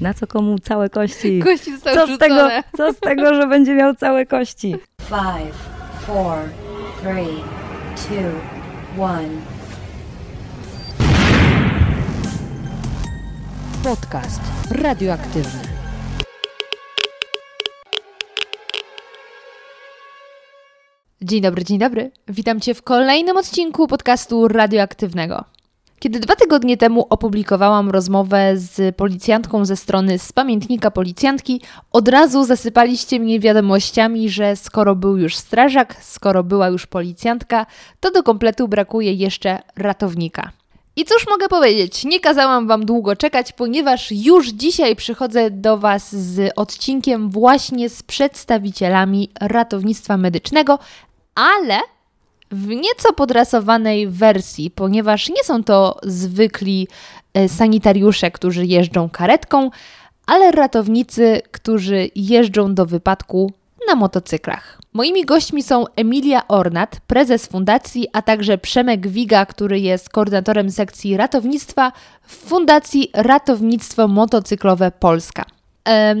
Na co komu całe kości? Kości zostały Co z, tego, co z tego, że będzie miał całe kości? Five, four, three, two, one. Podcast radioaktywny. Dzień dobry, dzień dobry. Witam Cię w kolejnym odcinku podcastu radioaktywnego. Kiedy dwa tygodnie temu opublikowałam rozmowę z policjantką ze strony z pamiętnika policjantki, od razu zasypaliście mnie wiadomościami, że skoro był już strażak, skoro była już policjantka, to do kompletu brakuje jeszcze ratownika. I cóż mogę powiedzieć? Nie kazałam Wam długo czekać, ponieważ już dzisiaj przychodzę do Was z odcinkiem właśnie z przedstawicielami ratownictwa medycznego, ale w nieco podrasowanej wersji, ponieważ nie są to zwykli e, sanitariusze, którzy jeżdżą karetką, ale ratownicy, którzy jeżdżą do wypadku na motocyklach. Moimi gośćmi są Emilia Ornat, prezes fundacji, a także Przemek Wiga, który jest koordynatorem sekcji ratownictwa w Fundacji Ratownictwo Motocyklowe Polska.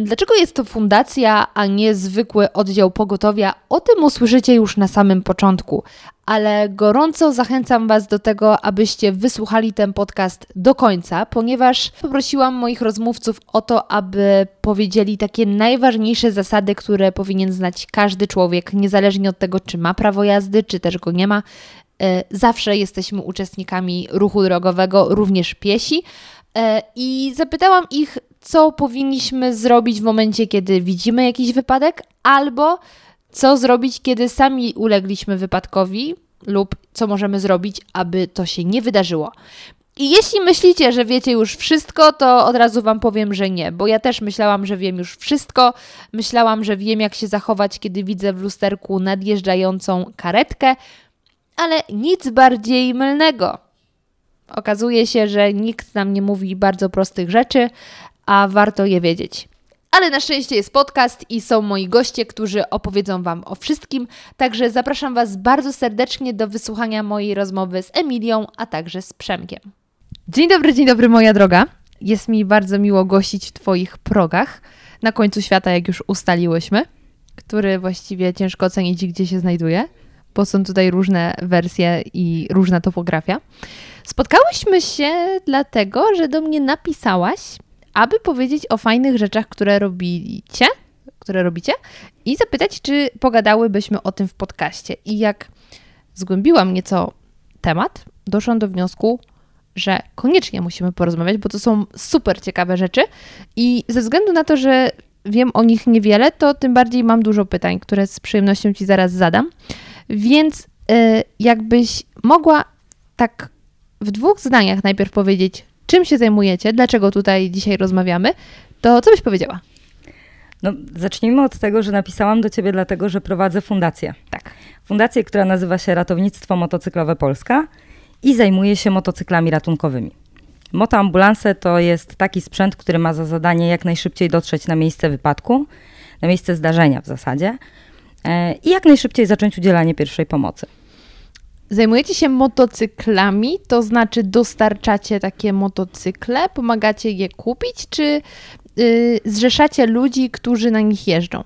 Dlaczego jest to fundacja, a nie zwykły oddział pogotowia? O tym usłyszycie już na samym początku, ale gorąco zachęcam Was do tego, abyście wysłuchali ten podcast do końca, ponieważ poprosiłam moich rozmówców o to, aby powiedzieli takie najważniejsze zasady, które powinien znać każdy człowiek, niezależnie od tego, czy ma prawo jazdy, czy też go nie ma. E, Zawsze jesteśmy uczestnikami ruchu drogowego, również piesi. E, I zapytałam ich, co powinniśmy zrobić w momencie, kiedy widzimy jakiś wypadek, albo co zrobić, kiedy sami ulegliśmy wypadkowi, lub co możemy zrobić, aby to się nie wydarzyło. I jeśli myślicie, że wiecie już wszystko, to od razu Wam powiem, że nie, bo ja też myślałam, że wiem już wszystko. Myślałam, że wiem, jak się zachować, kiedy widzę w lusterku nadjeżdżającą karetkę, ale nic bardziej mylnego. Okazuje się, że nikt nam nie mówi bardzo prostych rzeczy, a warto je wiedzieć. Ale na szczęście jest podcast i są moi goście, którzy opowiedzą Wam o wszystkim. Także zapraszam Was bardzo serdecznie do wysłuchania mojej rozmowy z Emilią, a także z Przemkiem. Dzień dobry, dzień dobry, moja droga. Jest mi bardzo miło gościć w Twoich progach na końcu świata, jak już ustaliłyśmy, który właściwie ciężko ocenić, gdzie się znajduje, bo są tutaj różne wersje i różna topografia. Spotkałyśmy się dlatego, że do mnie napisałaś, aby powiedzieć o fajnych rzeczach, które robicie, które robicie i zapytać, czy pogadałybyśmy o tym w podcaście. I jak zgłębiłam nieco temat, doszłam do wniosku, że koniecznie musimy porozmawiać, bo to są super ciekawe rzeczy i ze względu na to, że wiem o nich niewiele, to tym bardziej mam dużo pytań, które z przyjemnością Ci zaraz zadam. Więc y, jakbyś mogła tak w dwóch zdaniach najpierw powiedzieć, czym się zajmujecie, dlaczego tutaj dzisiaj rozmawiamy, to co byś powiedziała? No, zacznijmy od tego, że napisałam do ciebie dlatego, że prowadzę fundację. Tak. Fundację, która nazywa się Ratownictwo Motocyklowe Polska i zajmuje się motocyklami ratunkowymi. Motoambulanse to jest taki sprzęt, który ma za zadanie jak najszybciej dotrzeć na miejsce wypadku, na miejsce zdarzenia w zasadzie e, i jak najszybciej zacząć udzielanie pierwszej pomocy. Zajmujecie się motocyklami, to znaczy dostarczacie takie motocykle, pomagacie je kupić, czy yy, zrzeszacie ludzi, którzy na nich jeżdżą?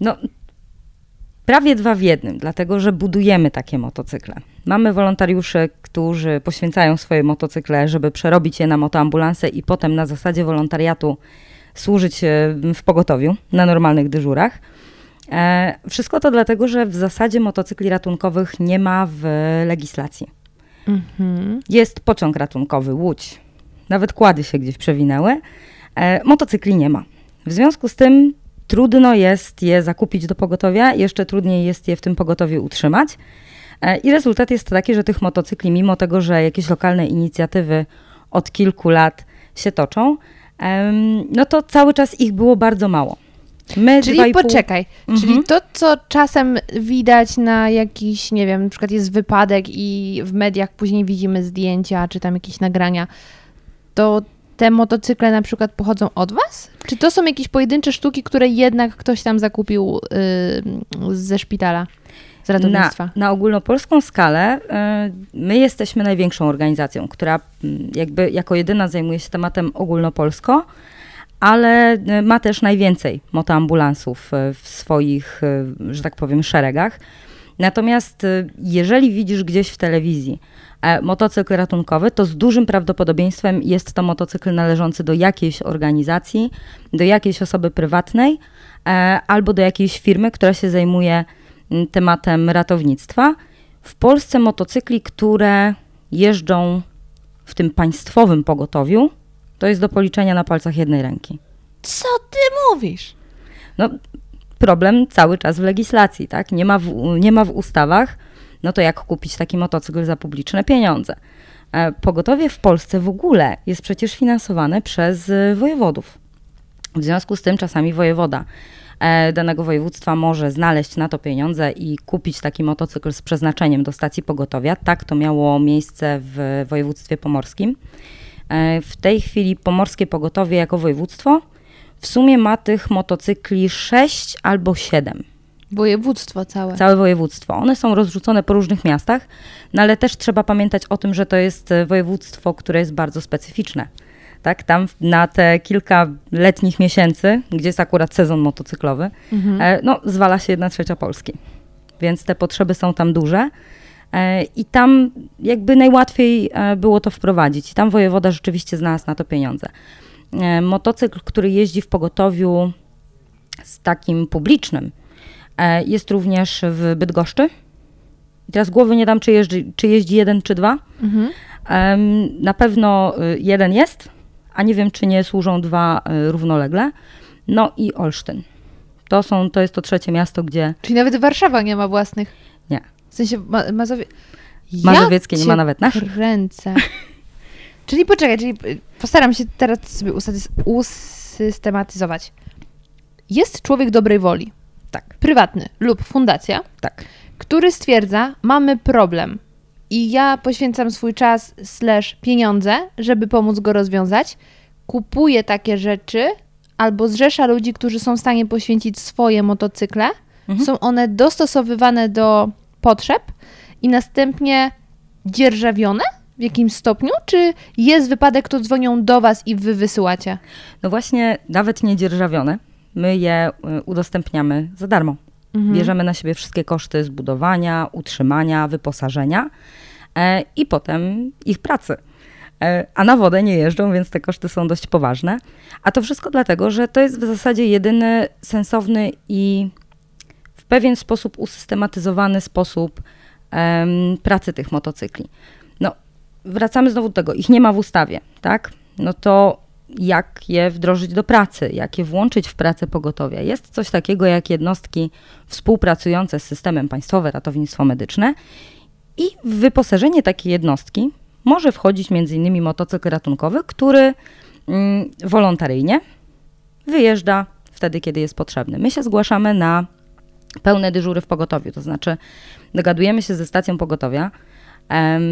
No, prawie dwa w jednym, dlatego że budujemy takie motocykle. Mamy wolontariuszy, którzy poświęcają swoje motocykle, żeby przerobić je na motoambulanse i potem na zasadzie wolontariatu służyć e, w pogotowiu na normalnych dyżurach. E, Wszystko to dlatego, że w zasadzie motocykli ratunkowych nie ma w legislacji. Mhm. Jest pociąg ratunkowy, łódź. Nawet kłady się gdzieś przewinęły. E, motocykli nie ma. W związku z tym trudno jest je zakupić do pogotowia, jeszcze trudniej jest je w tym pogotowiu utrzymać. E, I rezultat jest taki, że tych motocykli, mimo tego, że jakieś lokalne inicjatywy od kilku lat się toczą, no to cały czas ich było bardzo mało. My Czyli poczekaj, Mhm. czyli to, co czasem widać na jakiś, nie wiem, na przykład jest wypadek i w mediach później widzimy zdjęcia, czy tam jakieś nagrania, to te motocykle na przykład pochodzą od Was? Czy to są jakieś pojedyncze sztuki, które jednak ktoś tam zakupił yy, ze szpitala, z ratownictwa? Na, na ogólnopolską skalę y, my jesteśmy największą organizacją, która mm, jakby jako jedyna zajmuje się tematem ogólnopolsko, ale y, ma też najwięcej motoambulansów y, w swoich, y, że tak powiem, szeregach. Natomiast jeżeli widzisz gdzieś w telewizji e, motocykl ratunkowy, to z dużym prawdopodobieństwem jest to motocykl należący do jakiejś organizacji, do jakiejś osoby prywatnej e, albo do jakiejś firmy, która się zajmuje tematem ratownictwa. W Polsce motocykli, które jeżdżą w tym państwowym pogotowiu, to jest do policzenia na palcach jednej ręki. Co ty mówisz? No, problem cały czas w legislacji, tak? Nie ma w, nie ma w ustawach, no to jak kupić taki motocykl za publiczne pieniądze? E, Pogotowie w Polsce w ogóle jest przecież finansowane przez y, wojewodów. W związku z tym czasami wojewoda e, danego województwa może znaleźć na to pieniądze i kupić taki motocykl z przeznaczeniem do stacji pogotowia. Tak to miało miejsce w województwie pomorskim. E, W tej chwili pomorskie pogotowie jako województwo w sumie ma tych motocykli 6 albo 7. Województwo całe. Całe województwo. One są rozrzucone po różnych miastach, no ale też trzeba pamiętać o tym, że to jest e, województwo, które jest bardzo specyficzne. Tak, tam na te kilka letnich miesięcy, gdzie jest akurat sezon motocyklowy, Mhm. e, no, zwala się jedna trzecia Polski. Więc te potrzeby są tam duże. E, I tam jakby najłatwiej e, było to wprowadzić. I tam wojewoda rzeczywiście znalazł na to pieniądze. E, Motocykl, który jeździ w pogotowiu z takim publicznym, jest również w Bydgoszczy. I teraz głowy nie dam, czy jeździ, czy jeździ jeden, czy dwa. Mhm. Na pewno y, jeden jest, a nie wiem, czy nie służą dwa y, równolegle. No i Olsztyn. To, są, to jest to trzecie miasto, gdzie Czyli nawet Warszawa nie ma własnych. Nie. W sensie ma Mazowie... Mazowieckie nie ma nawet naszych. Kręcę. czyli poczekaj, czyli postaram się teraz sobie usystematyzować. Jest człowiek dobrej woli, Tak, prywatny lub fundacja, tak. który stwierdza, mamy problem i ja poświęcam swój czas slash pieniądze, żeby pomóc go rozwiązać, kupuję takie rzeczy albo zrzesza ludzi, którzy są w stanie poświęcić swoje motocykle, Mhm. są one dostosowywane do potrzeb i następnie dzierżawione w jakimś stopniu, czy jest wypadek, to dzwonią do Was i Wy wysyłacie? No właśnie, nawet niedzierżawione, my je y, udostępniamy za darmo. Mhm. Bierzemy na siebie wszystkie koszty zbudowania, utrzymania, wyposażenia e, i potem ich pracy. E, a na wodę nie jeżdżą, więc te koszty są dość poważne. A to wszystko dlatego, że to jest w zasadzie jedyny sensowny i pewien sposób usystematyzowany sposób pracy tych motocykli. No, wracamy znowu do tego, ich nie ma w ustawie, tak? No to jak je wdrożyć do pracy, jak je włączyć w pracę pogotowia. Jest coś takiego jak jednostki współpracujące z systemem Państwowe Ratownictwo Medyczne i w wyposażenie takiej jednostki może wchodzić m.in. motocykl ratunkowy, który mm, wolontaryjnie wyjeżdża wtedy, kiedy jest potrzebny. My się zgłaszamy na pełne dyżury w pogotowiu, to znaczy dogadujemy się ze stacją pogotowia em,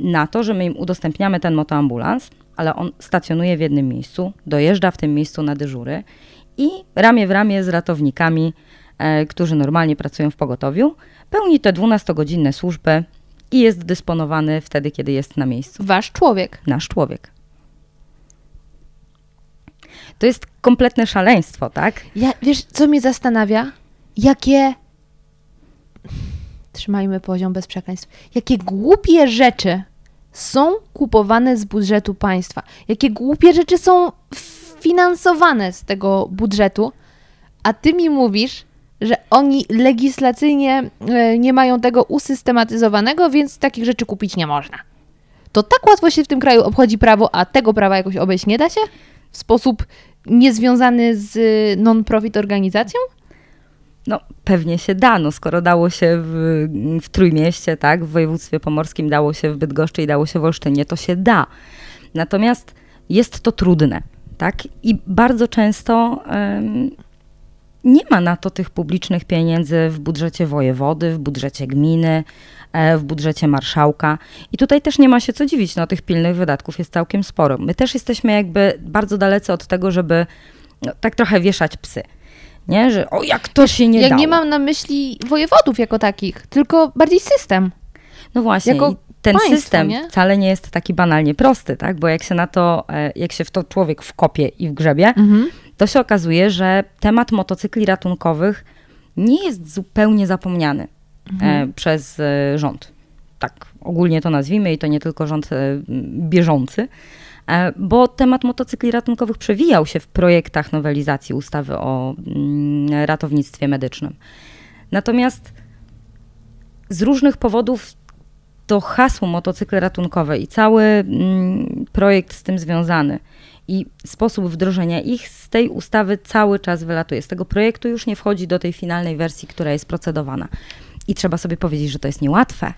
na to, że my im udostępniamy ten motoambulans, ale on stacjonuje w jednym miejscu, dojeżdża w tym miejscu na dyżury i ramię w ramię z ratownikami, e, którzy normalnie pracują w pogotowiu, pełni te 12-godzinne służby i jest dysponowany wtedy, kiedy jest na miejscu. Wasz człowiek. Nasz człowiek. To jest kompletne szaleństwo, tak? Ja, wiesz, co mnie zastanawia? Jakie. Trzymajmy poziom bez przekleństw. Jakie głupie rzeczy są kupowane z budżetu państwa. Jakie głupie rzeczy są finansowane z tego budżetu, a ty mi mówisz, że oni legislacyjnie e, nie mają tego usystematyzowanego, więc takich rzeczy kupić nie można. To tak łatwo się w tym kraju obchodzi prawo, a tego prawa jakoś obejść nie da się? W sposób niezwiązany z non-profit organizacją? No, pewnie się da, no, skoro dało się w, w Trójmieście, tak, w województwie pomorskim, dało się w Bydgoszczy i dało się w Olsztynie, to się da. Natomiast jest to trudne, tak, i bardzo często em, nie ma na to tych publicznych pieniędzy w budżecie wojewody, w budżecie gminy, e, w budżecie marszałka. I tutaj też nie ma się co dziwić, no tych pilnych wydatków jest całkiem sporo. My też jesteśmy jakby bardzo dalecy od tego, żeby no, tak trochę wieszać psy. Nie, że o jak to się nie ja dało. nie mam na myśli wojewodów jako takich, tylko bardziej system. No właśnie. Jako ten państwo, system nie? wcale nie jest taki banalnie prosty, tak? Bo jak się na to, e, jak się w to człowiek wkopie i wgrzebie, Mhm. to się okazuje, że temat motocykli ratunkowych nie jest zupełnie zapomniany Mhm. e, przez e, rząd. Tak, ogólnie to nazwijmy i to nie tylko rząd bieżący, bo temat motocykli ratunkowych przewijał się w projektach nowelizacji ustawy o mm, ratownictwie medycznym. Natomiast z różnych powodów to hasło motocykle ratunkowe i cały mm, projekt z tym związany i sposób wdrożenia ich z tej ustawy cały czas wylatuje. Z tego projektu już nie wchodzi do tej finalnej wersji, która jest procedowana. I trzeba sobie powiedzieć, że to jest niełatwe,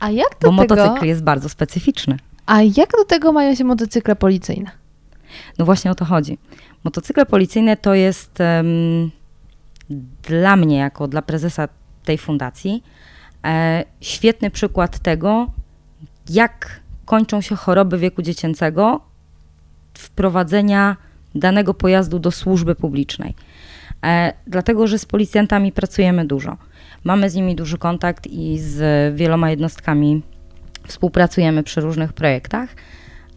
A jak do bo tego... motocykl jest bardzo specyficzny. A jak do tego mają się motocykle policyjne? No właśnie o to chodzi. Motocykle policyjne to jest em, dla mnie, jako dla prezesa tej fundacji, e, świetny przykład tego, jak kończą się choroby wieku dziecięcego wprowadzenia danego pojazdu do służby publicznej. E, dlatego, że z policjantami pracujemy dużo. Mamy z nimi duży kontakt i z wieloma jednostkami współpracujemy przy różnych projektach.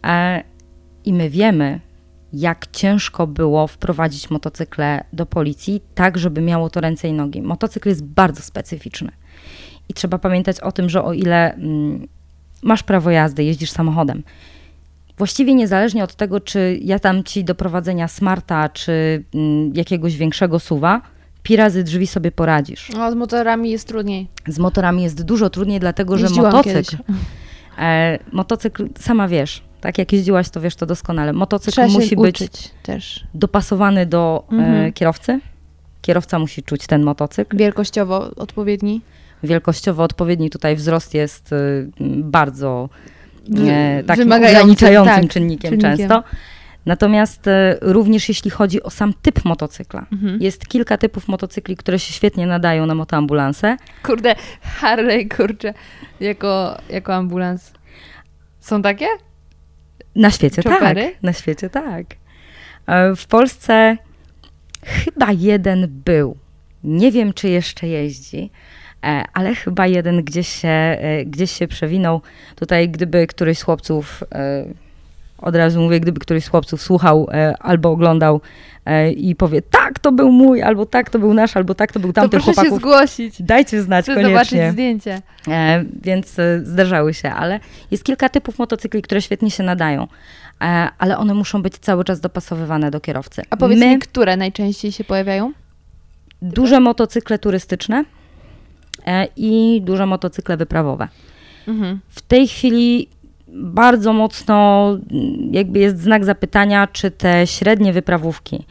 E, I my wiemy, jak ciężko było wprowadzić motocykle do policji, tak żeby miało to ręce i nogi. Motocykl jest bardzo specyficzny. I trzeba pamiętać o tym, że o ile mm, masz prawo jazdy, jeździsz samochodem, właściwie niezależnie od tego, czy ja dam ci do prowadzenia smarta, czy mm, jakiegoś większego suwa, pi razy drzwi sobie poradzisz. No, z motorami jest trudniej. Z motorami jest dużo trudniej, dlatego że Jeździłam motocykl, kiedyś. E, motocykl, sama wiesz, tak jak jeździłaś, to wiesz to doskonale. Motocykl Trzeba musi być też. dopasowany do e, Mhm. kierowcy. Kierowca musi czuć ten motocykl. Wielkościowo odpowiedni. Wielkościowo odpowiedni tutaj wzrost jest y, bardzo e, takim ograniczającym tak, czynnikiem, czynnikiem. często. Natomiast e, również jeśli chodzi o sam typ motocykla. Mhm. Jest kilka typów motocykli, które się świetnie nadają na motoambulanse. Kurde, Harley, kurczę, jako, jako ambulans. Są takie? Na świecie Chopery? tak. Na świecie tak. E, W Polsce chyba jeden był. Nie wiem, czy jeszcze jeździ, e, ale chyba jeden gdzieś się, gdzieś się przewinął. Tutaj, gdyby któryś z chłopców, od razu mówię, gdyby któryś z chłopców słuchał e, albo oglądał e, i powie, tak, to był mój, albo tak, to był nasz, albo tak, to był To tamten proszę się chłopaków. zgłosić. Dajcie znać Chcę zobaczyć koniecznie. zdjęcie. E, więc e, zdarzały się, ale jest kilka typów motocykli, które świetnie się nadają, e, ale one muszą być cały czas dopasowywane do kierowcy. A powiedz My mi, które najczęściej się pojawiają? duże motocykle turystyczne e, i duże motocykle wyprawowe. Mhm. W tej chwili bardzo mocno mm, jakby jest znak zapytania, czy te średnie wyprawówki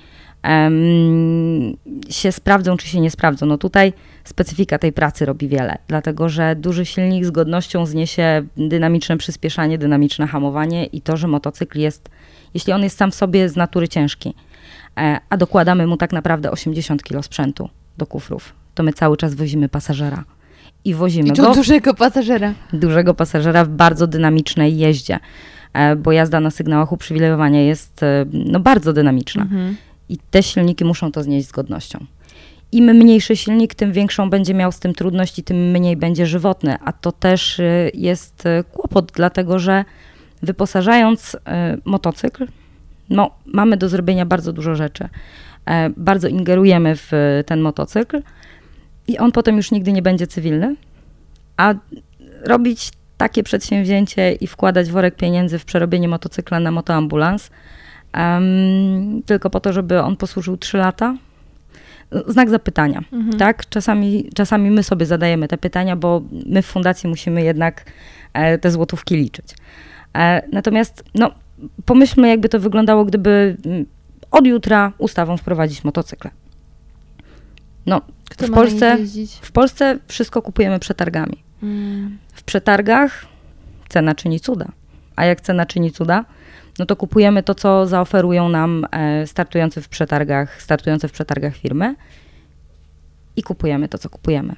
em, się sprawdzą, czy się nie sprawdzą. No tutaj specyfika tej pracy robi wiele, dlatego że duży silnik z godnością zniesie dynamiczne przyspieszanie, dynamiczne hamowanie i to, że motocykl jest, jeśli on jest sam w sobie z natury ciężki, e, a dokładamy mu tak naprawdę 80 kg sprzętu do kufrów, to my cały czas wozimy pasażera. I wozimy I go dużego pasażera. dużego pasażera w bardzo dynamicznej jeździe, e, bo jazda na sygnałach uprzywilejowania jest e, no, bardzo dynamiczna Mhm. i te silniki muszą to znieść z godnością. Im mniejszy silnik, tym większą będzie miał z tym trudność i tym mniej będzie żywotny, a to też e, jest kłopot, dlatego że wyposażając motocykl, no, mamy do zrobienia bardzo dużo rzeczy. Bardzo ingerujemy w ten motocykl i on potem już nigdy nie będzie cywilny, a robić takie przedsięwzięcie i wkładać worek pieniędzy w przerobienie motocykla na motoambulans, em, tylko po to, żeby on posłużył 3 lata? Znak zapytania, Mhm. tak? Czasami, czasami my sobie zadajemy te pytania, bo my w fundacji musimy jednak e, te złotówki liczyć. E, natomiast, no, pomyślmy, jakby to wyglądało, gdyby mm, od jutra ustawą wprowadzić motocykle. No, Kto w Polsce- w Polsce wszystko kupujemy przetargami. Mm. W przetargach cena czyni cuda. A jak cena czyni cuda, no to kupujemy to, co zaoferują nam e, startujące w przetargach, startujące w przetargach firmy i kupujemy to, co kupujemy.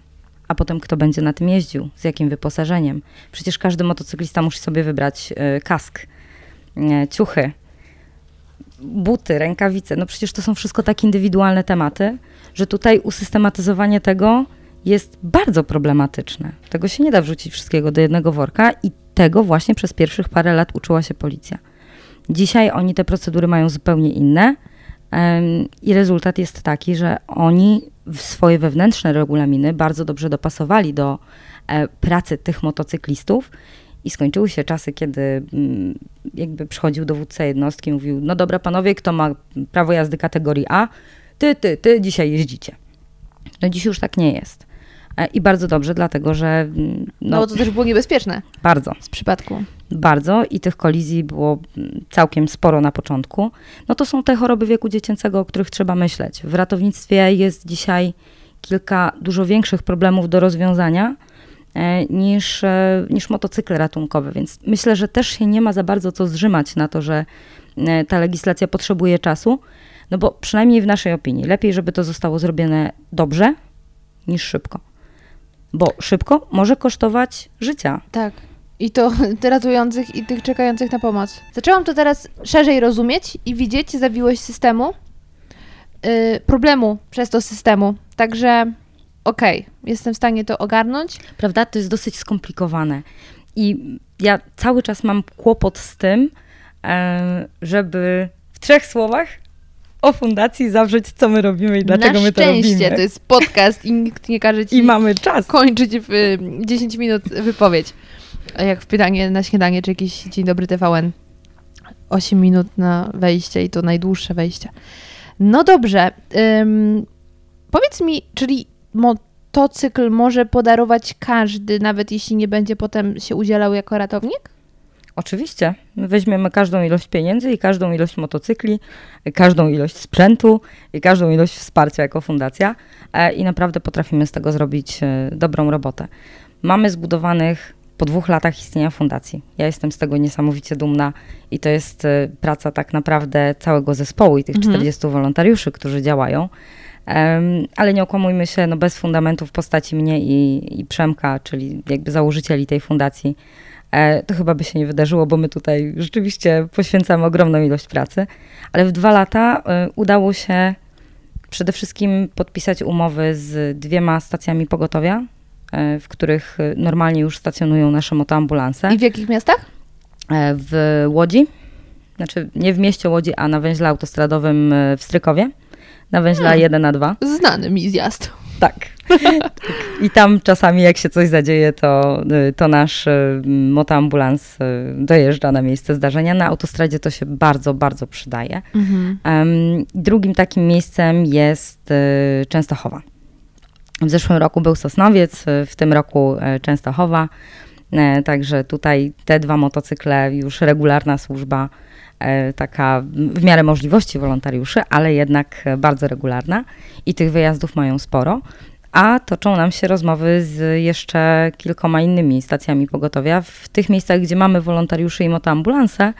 A potem kto będzie na tym jeździł, z jakim wyposażeniem. Przecież każdy motocyklista musi sobie wybrać e, kask, e, ciuchy, buty, rękawice. No przecież to są wszystko tak indywidualne tematy, że tutaj usystematyzowanie tego jest bardzo problematyczne. Tego się nie da wrzucić wszystkiego do jednego worka i tego właśnie przez pierwszych parę lat uczyła się policja. Dzisiaj oni te procedury mają zupełnie inne em, i rezultat jest taki, że oni swoje wewnętrzne regulaminy bardzo dobrze dopasowali do e, pracy tych motocyklistów i skończyły się czasy, kiedy mm, jakby przychodził dowódca jednostki i mówił, no dobra panowie, kto ma prawo jazdy kategorii A, ty, ty, ty dzisiaj jeździcie. No dziś już tak nie jest. E, I bardzo dobrze, dlatego że mm, No, no, to też było niebezpieczne bardzo, z przypadku. bardzo i tych kolizji było mm, całkiem sporo na początku. No to są te choroby wieku dziecięcego, o których trzeba myśleć. W ratownictwie jest dzisiaj kilka dużo większych problemów do rozwiązania niż, e, niż motocykle ratunkowe, więc myślę, że też się nie ma za bardzo co zrzymać na to, że e, ta legislacja potrzebuje czasu, no bo przynajmniej w naszej opinii lepiej, żeby to zostało zrobione dobrze niż szybko. Bo szybko może kosztować życia. Tak. I to ratujących i tych czekających na pomoc. Zaczęłam to teraz szerzej rozumieć i widzieć zawiłość systemu, yy, problemu przez to systemu. Także okej, jestem w stanie to ogarnąć. Prawda? To jest dosyć skomplikowane. I ja cały czas mam kłopot z tym, e, żeby w trzech słowach o fundacji zawrzeć, co my robimy i dlaczego na my to szczęście robimy. to jest podcast i nikt nie każe ci I mamy czas. kończyć w y, 10 minut wypowiedź. Jak w pytanie na śniadanie, czy jakiś Dzień Dobry TVN. 8 minut na wejście i to najdłuższe wejście. No dobrze. ym, powiedz mi, czyli motocykl może podarować każdy, nawet jeśli nie będzie potem się udzielał jako ratownik? Oczywiście. My weźmiemy każdą ilość pieniędzy i każdą ilość motocykli, każdą ilość sprzętu i każdą ilość wsparcia jako fundacja e, i naprawdę potrafimy z tego zrobić e, dobrą robotę. Mamy zbudowanych po dwóch latach istnienia fundacji. Ja jestem z tego niesamowicie dumna i to jest e, praca tak naprawdę całego zespołu i tych Mhm. 40 wolontariuszy, którzy działają. Ale nie okłamujmy się, no bez fundamentu w postaci mnie i, i Przemka, czyli jakby założycieli tej fundacji, e, to chyba by się nie wydarzyło, bo my tutaj rzeczywiście poświęcamy ogromną ilość pracy. Ale w dwa lata e, udało się przede wszystkim podpisać umowy z dwiema stacjami pogotowia, e, w których normalnie już stacjonują nasze motoambulanse. I w jakich miastach? W Łodzi, znaczy nie w mieście Łodzi, a na węźle autostradowym w Strykowie, na węźle Hmm. 1 na 2. Znany mi zjazd. Tak. I tam czasami jak się coś zadzieje, to, y, to nasz y, motoambulans y, dojeżdża na miejsce zdarzenia. Na autostradzie to się bardzo, bardzo przydaje. Mhm. Drugim takim miejscem jest Częstochowa. W zeszłym roku był Sosnowiec, w tym roku Częstochowa. E, Także tutaj te dwa motocykle, już regularna służba, taka w miarę możliwości wolontariuszy, ale jednak e, bardzo regularna i tych wyjazdów mają sporo. A toczą nam się rozmowy z jeszcze kilkoma innymi stacjami pogotowia w tych miejscach, gdzie mamy wolontariuszy i motoambulanse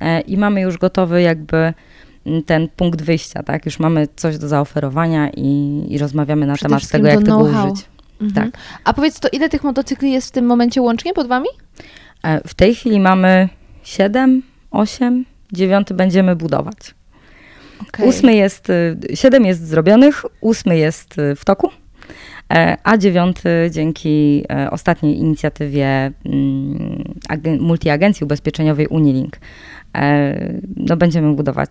e, i mamy już gotowy jakby ten punkt wyjścia, tak? Już mamy coś do zaoferowania i, i rozmawiamy na Przede temat tego, jak tego użyć. Mhm. Tak. A powiedz, to ile tych motocykli jest w tym momencie łącznie pod wami? E, W tej chwili mamy 7, 8, 9 będziemy budować. Okej. Ósmy jest, y, siedem jest zrobionych, ósmy jest y, w toku, e, a dziewiąty dzięki e, ostatniej inicjatywie mm, agen- multiagencji ubezpieczeniowej Unilink e, no będziemy budować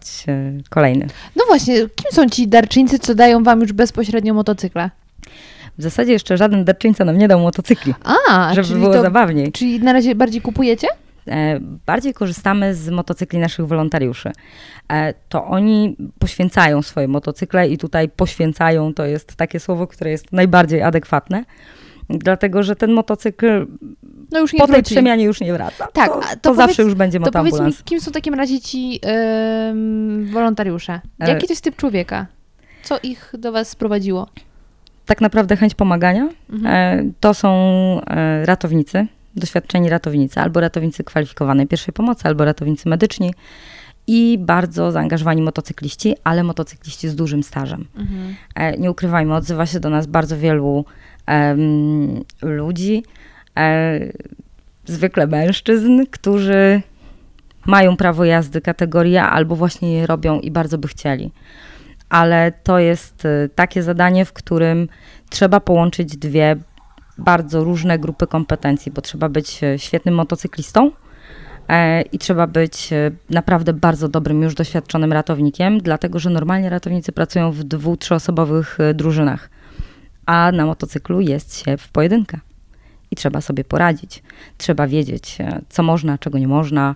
kolejny. No właśnie, kim są ci darczyńcy, co dają wam już bezpośrednio motocykle? W zasadzie jeszcze żaden darczyńca nam nie dał motocykli, A, żeby było to, zabawniej. Czyli na razie bardziej kupujecie? E, bardziej korzystamy z motocykli naszych wolontariuszy. E, to oni poświęcają swoje motocykle i tutaj poświęcają to jest takie słowo, które jest najbardziej adekwatne. Dlatego, że ten motocykl No już nie po tej wróci. przemianie już nie wraca. Tak, to, to to, powiedz- zawsze już będzie To powiedz mi, kim są w takim razie ci ym, wolontariusze? E- Jaki to jest typ człowieka? Co ich do was sprowadziło? Tak naprawdę chęć pomagania Mhm. to są ratownicy, doświadczeni ratownicy, albo ratownicy kwalifikowanej pierwszej pomocy, albo ratownicy medyczni i bardzo zaangażowani motocykliści, ale motocykliści z dużym stażem. Mhm. E, nie ukrywajmy, odzywa się do nas bardzo wielu em, ludzi, e, zwykle mężczyzn, którzy mają prawo jazdy kategorii A albo właśnie je robią i bardzo by chcieli. Ale to jest e, takie zadanie, w którym trzeba połączyć dwie bardzo różne grupy kompetencji, bo trzeba być e, świetnym motocyklistą e, i trzeba być e, naprawdę bardzo dobrym, już doświadczonym ratownikiem, dlatego że normalnie ratownicy pracują w dwu, trzyosobowych drużynach, a na motocyklu jest się w pojedynkę i trzeba sobie poradzić. Trzeba wiedzieć, co można, czego nie można,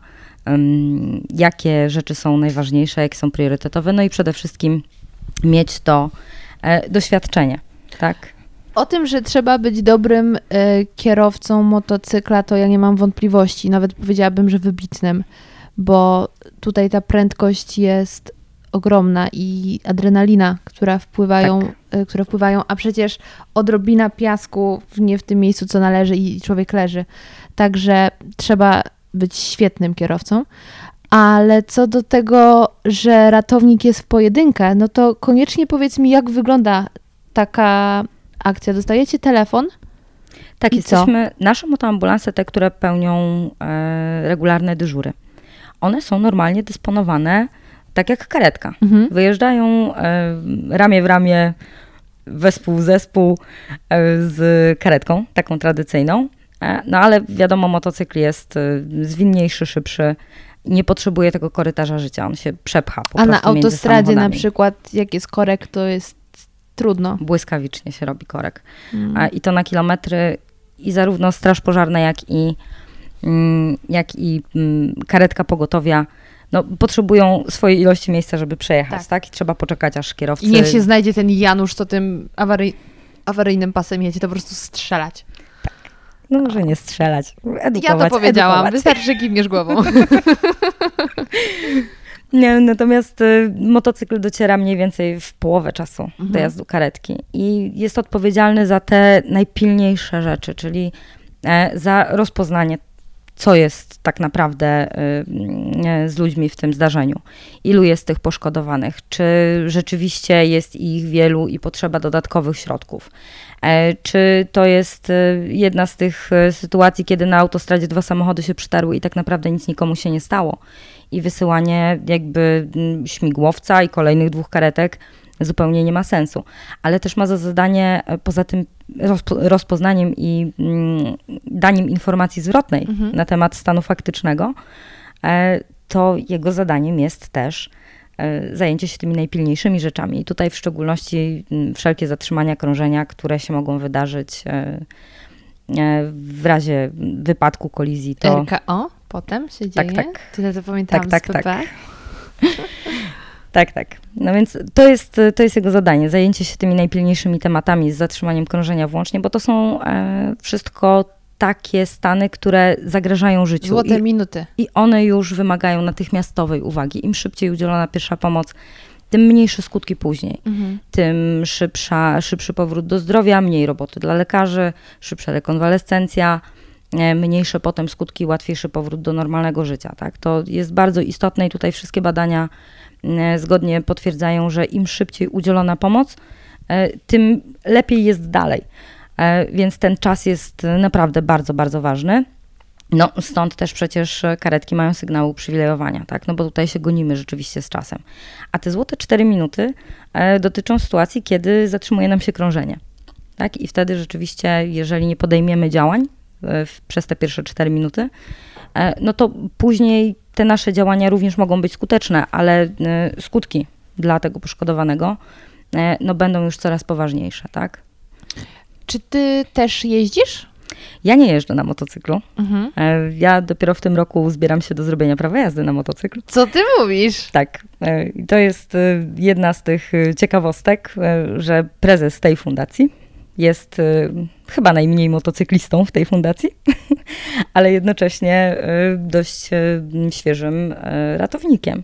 jakie rzeczy są najważniejsze, jakie są priorytetowe, no i przede wszystkim mieć to doświadczenie, tak? O tym, że trzeba być dobrym e, kierowcą motocykla, to ja nie mam wątpliwości. Nawet powiedziałabym, że wybitnym, bo tutaj ta prędkość jest ogromna i adrenalina, która wpływają, Tak. e, które wpływają, a przecież odrobina piasku nie w tym miejscu, co należy i człowiek leży. Także trzeba być świetnym kierowcą. Ale co do tego, że ratownik jest w pojedynkę, no to koniecznie powiedz mi, jak wygląda taka akcja. Dostajecie telefon? Tak, I co? jesteśmy, nasze motoambulanse, te, które pełnią e, regularne dyżury, one są normalnie dysponowane tak jak karetka. Mhm. Wyjeżdżają e, ramię w ramię, wespół w zespół e, z karetką, taką tradycyjną. E, no ale wiadomo, motocykl jest e, zwinniejszy, szybszy, nie potrzebuje tego korytarza życia, on się przepcha po A na autostradzie na przykład, jak jest korek, to jest trudno. Błyskawicznie się robi korek. Mm. I to na kilometry i zarówno straż pożarna, jak i, mm, jak i mm, karetka pogotowia no, potrzebują swojej ilości miejsca, żeby przejechać, Tak. tak? I trzeba poczekać, aż kierowcy... I niech się znajdzie ten Janusz, co tym awaryj, awaryjnym pasem jedzie, to po prostu strzelać. No może nie strzelać, edukować. ja to powiedziałam, edukować. wystarczy, że głową. Nie, natomiast y, motocykl dociera mniej więcej w połowę czasu Mhm. dojazdu karetki i jest odpowiedzialny za te najpilniejsze rzeczy, czyli e, za rozpoznanie, co jest tak naprawdę y, y, z ludźmi w tym zdarzeniu. Ilu jest tych poszkodowanych, czy rzeczywiście jest ich wielu i potrzeba dodatkowych środków. E, Czy to jest jedna z tych sytuacji, kiedy na autostradzie dwa samochody się przytarły i tak naprawdę nic nikomu się nie stało i wysyłanie jakby mm, śmigłowca i kolejnych dwóch karetek zupełnie nie ma sensu. Ale też ma za zadanie e, poza tym rozpo, rozpoznaniem i mm, daniem informacji zwrotnej Mhm. na temat stanu faktycznego, e, to jego zadaniem jest też e, zajęcie się tymi najpilniejszymi rzeczami. I tutaj w szczególności mm, wszelkie zatrzymania krążenia, które się mogą wydarzyć w razie wypadku, kolizji, to RKO potem się Tak, dzieje? tak. Tyle to pamiętałam Tak, tak, PP. Tak, tak. No więc to jest, to jest jego zadanie, zajęcie się tymi najpilniejszymi tematami z zatrzymaniem krążenia włącznie, bo to są e, wszystko takie stany, które zagrażają życiu. Złote I, minuty. I one już wymagają natychmiastowej uwagi. Im szybciej udzielona pierwsza pomoc, tym mniejsze skutki później. Mhm. Tym szybsza, szybszy powrót do zdrowia, mniej roboty dla lekarzy, szybsza rekonwalescencja, mniejsze potem skutki, łatwiejszy powrót do normalnego życia. Tak? To jest bardzo istotne i tutaj wszystkie badania e, zgodnie potwierdzają, że im szybciej udzielona pomoc, e, tym lepiej jest dalej. E, Więc ten czas jest naprawdę bardzo, bardzo ważny. No, stąd też przecież karetki mają sygnał uprzywilejowania, tak? No bo tutaj się gonimy rzeczywiście z czasem. A te złote 4 minuty e, dotyczą sytuacji, kiedy zatrzymuje nam się krążenie. Tak? I wtedy rzeczywiście, jeżeli nie podejmiemy działań e, w, przez te pierwsze 4 minuty, e, no to później te nasze działania również mogą być skuteczne, ale e, skutki dla tego poszkodowanego e, no, będą już coraz poważniejsze, tak? Czy ty też jeździsz? Ja nie jeżdżę na motocyklu. Mhm. E, Ja dopiero w tym roku zbieram się do zrobienia prawa jazdy na motocykl. Co ty mówisz? Tak, e, to jest e, jedna z tych e, ciekawostek, e, że prezes tej fundacji jest e, chyba najmniej motocyklistą w tej fundacji, ale jednocześnie e, dość e, świeżym ratownikiem.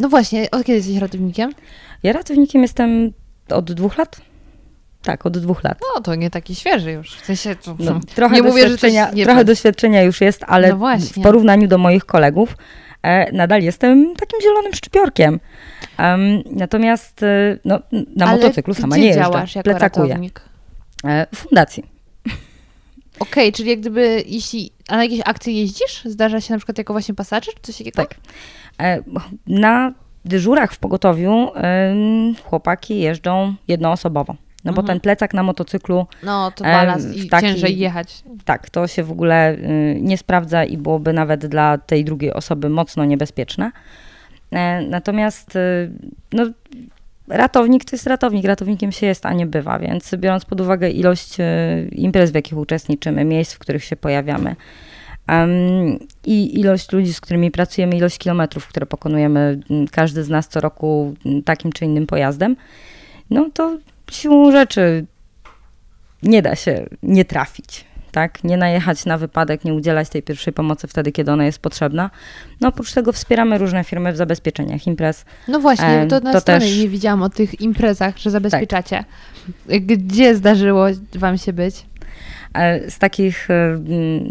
No właśnie, od kiedy jesteś ratownikiem? Ja ratownikiem jestem od dwóch lat. Tak, od dwóch lat. No to nie taki świeży już. W sensie, to, No, trochę, nie mówię, że doświadczenia, nie trochę doświadczenia już jest, ale No w porównaniu do moich kolegów e, nadal jestem takim zielonym szczypiorkiem. Em, natomiast e, no, na Ale motocyklu sama nie jeżdżę. jako plecakuję. ratownik? E, fundacji. Okej, czyli jak gdyby, jeśli, a na jakieś akcje jeździsz? Zdarza się na przykład jako właśnie pasażer, czy coś takiego? Tak. E, na dyżurach w pogotowiu chłopaki jeżdżą jednoosobowo. No bo Mhm. ten plecak na motocyklu, No, to balast i taki- ciężej jechać. tak, to się w ogóle y, nie sprawdza i byłoby nawet dla tej drugiej osoby mocno niebezpieczne. E, Natomiast y, no, ratownik to jest ratownik, ratownikiem się jest, a nie bywa, więc biorąc pod uwagę ilość y, imprez, w jakich uczestniczymy, miejsc, w których się pojawiamy em, i ilość ludzi, z którymi pracujemy, ilość kilometrów, które pokonujemy, każdy z nas co roku takim czy innym pojazdem, no to siłą rzeczy nie da się nie trafić. Tak? Nie najechać na wypadek, nie udzielać tej pierwszej pomocy wtedy, kiedy ona jest potrzebna. No oprócz tego wspieramy różne firmy w zabezpieczeniach imprez. No właśnie, E, to na to stronie też- nie widziałam o tych imprezach, że zabezpieczacie. Gdzie zdarzyło wam się być? E, Z takich e,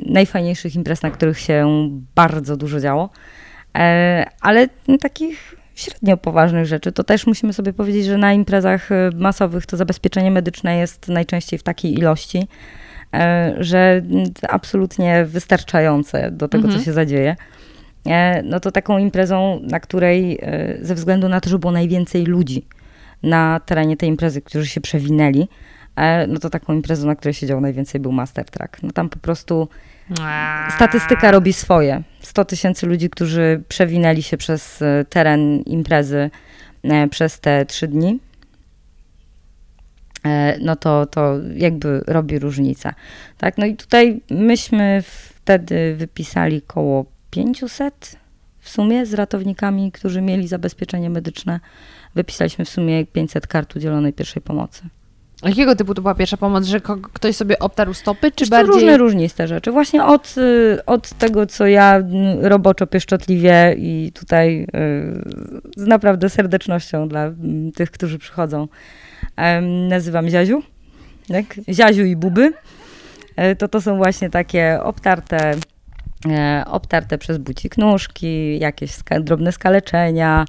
najfajniejszych imprez, na których się bardzo dużo działo, ale takich średnio poważnych rzeczy, to też musimy sobie powiedzieć, że na imprezach masowych to zabezpieczenie medyczne jest najczęściej w takiej ilości, że m, absolutnie wystarczające do tego, Mhm. co się zadzieje. E, No to taką imprezą, na której e, ze względu na to, że było najwięcej ludzi na terenie tej imprezy, którzy się przewinęli, e, no to taką imprezą, na której się działo najwięcej był Master Track. No tam po prostu statystyka robi swoje. 100 tysięcy ludzi, którzy przewinęli się przez e, teren imprezy e, przez te trzy dni, e, no to, to jakby robi różnicę. Tak? No i tutaj myśmy wtedy wypisali koło 500 w sumie z ratownikami, którzy mieli zabezpieczenie medyczne. Wypisaliśmy w sumie 500 kart udzielonej pierwszej pomocy. Jakiego typu to była pierwsza pomoc, że ktoś sobie obtarł stopy, czy to bardziej... różne różniste rzeczy. Właśnie od, y, od tego, co ja roboczo, pieszczotliwie i tutaj y, z naprawdę serdecznością dla tych, którzy przychodzą, nazywam Ziaziu. Tak? Ziaziu i Buby. E, To to są właśnie takie obtarte, e, obtarte przez bucik nóżki, jakieś ska- drobne skaleczenia,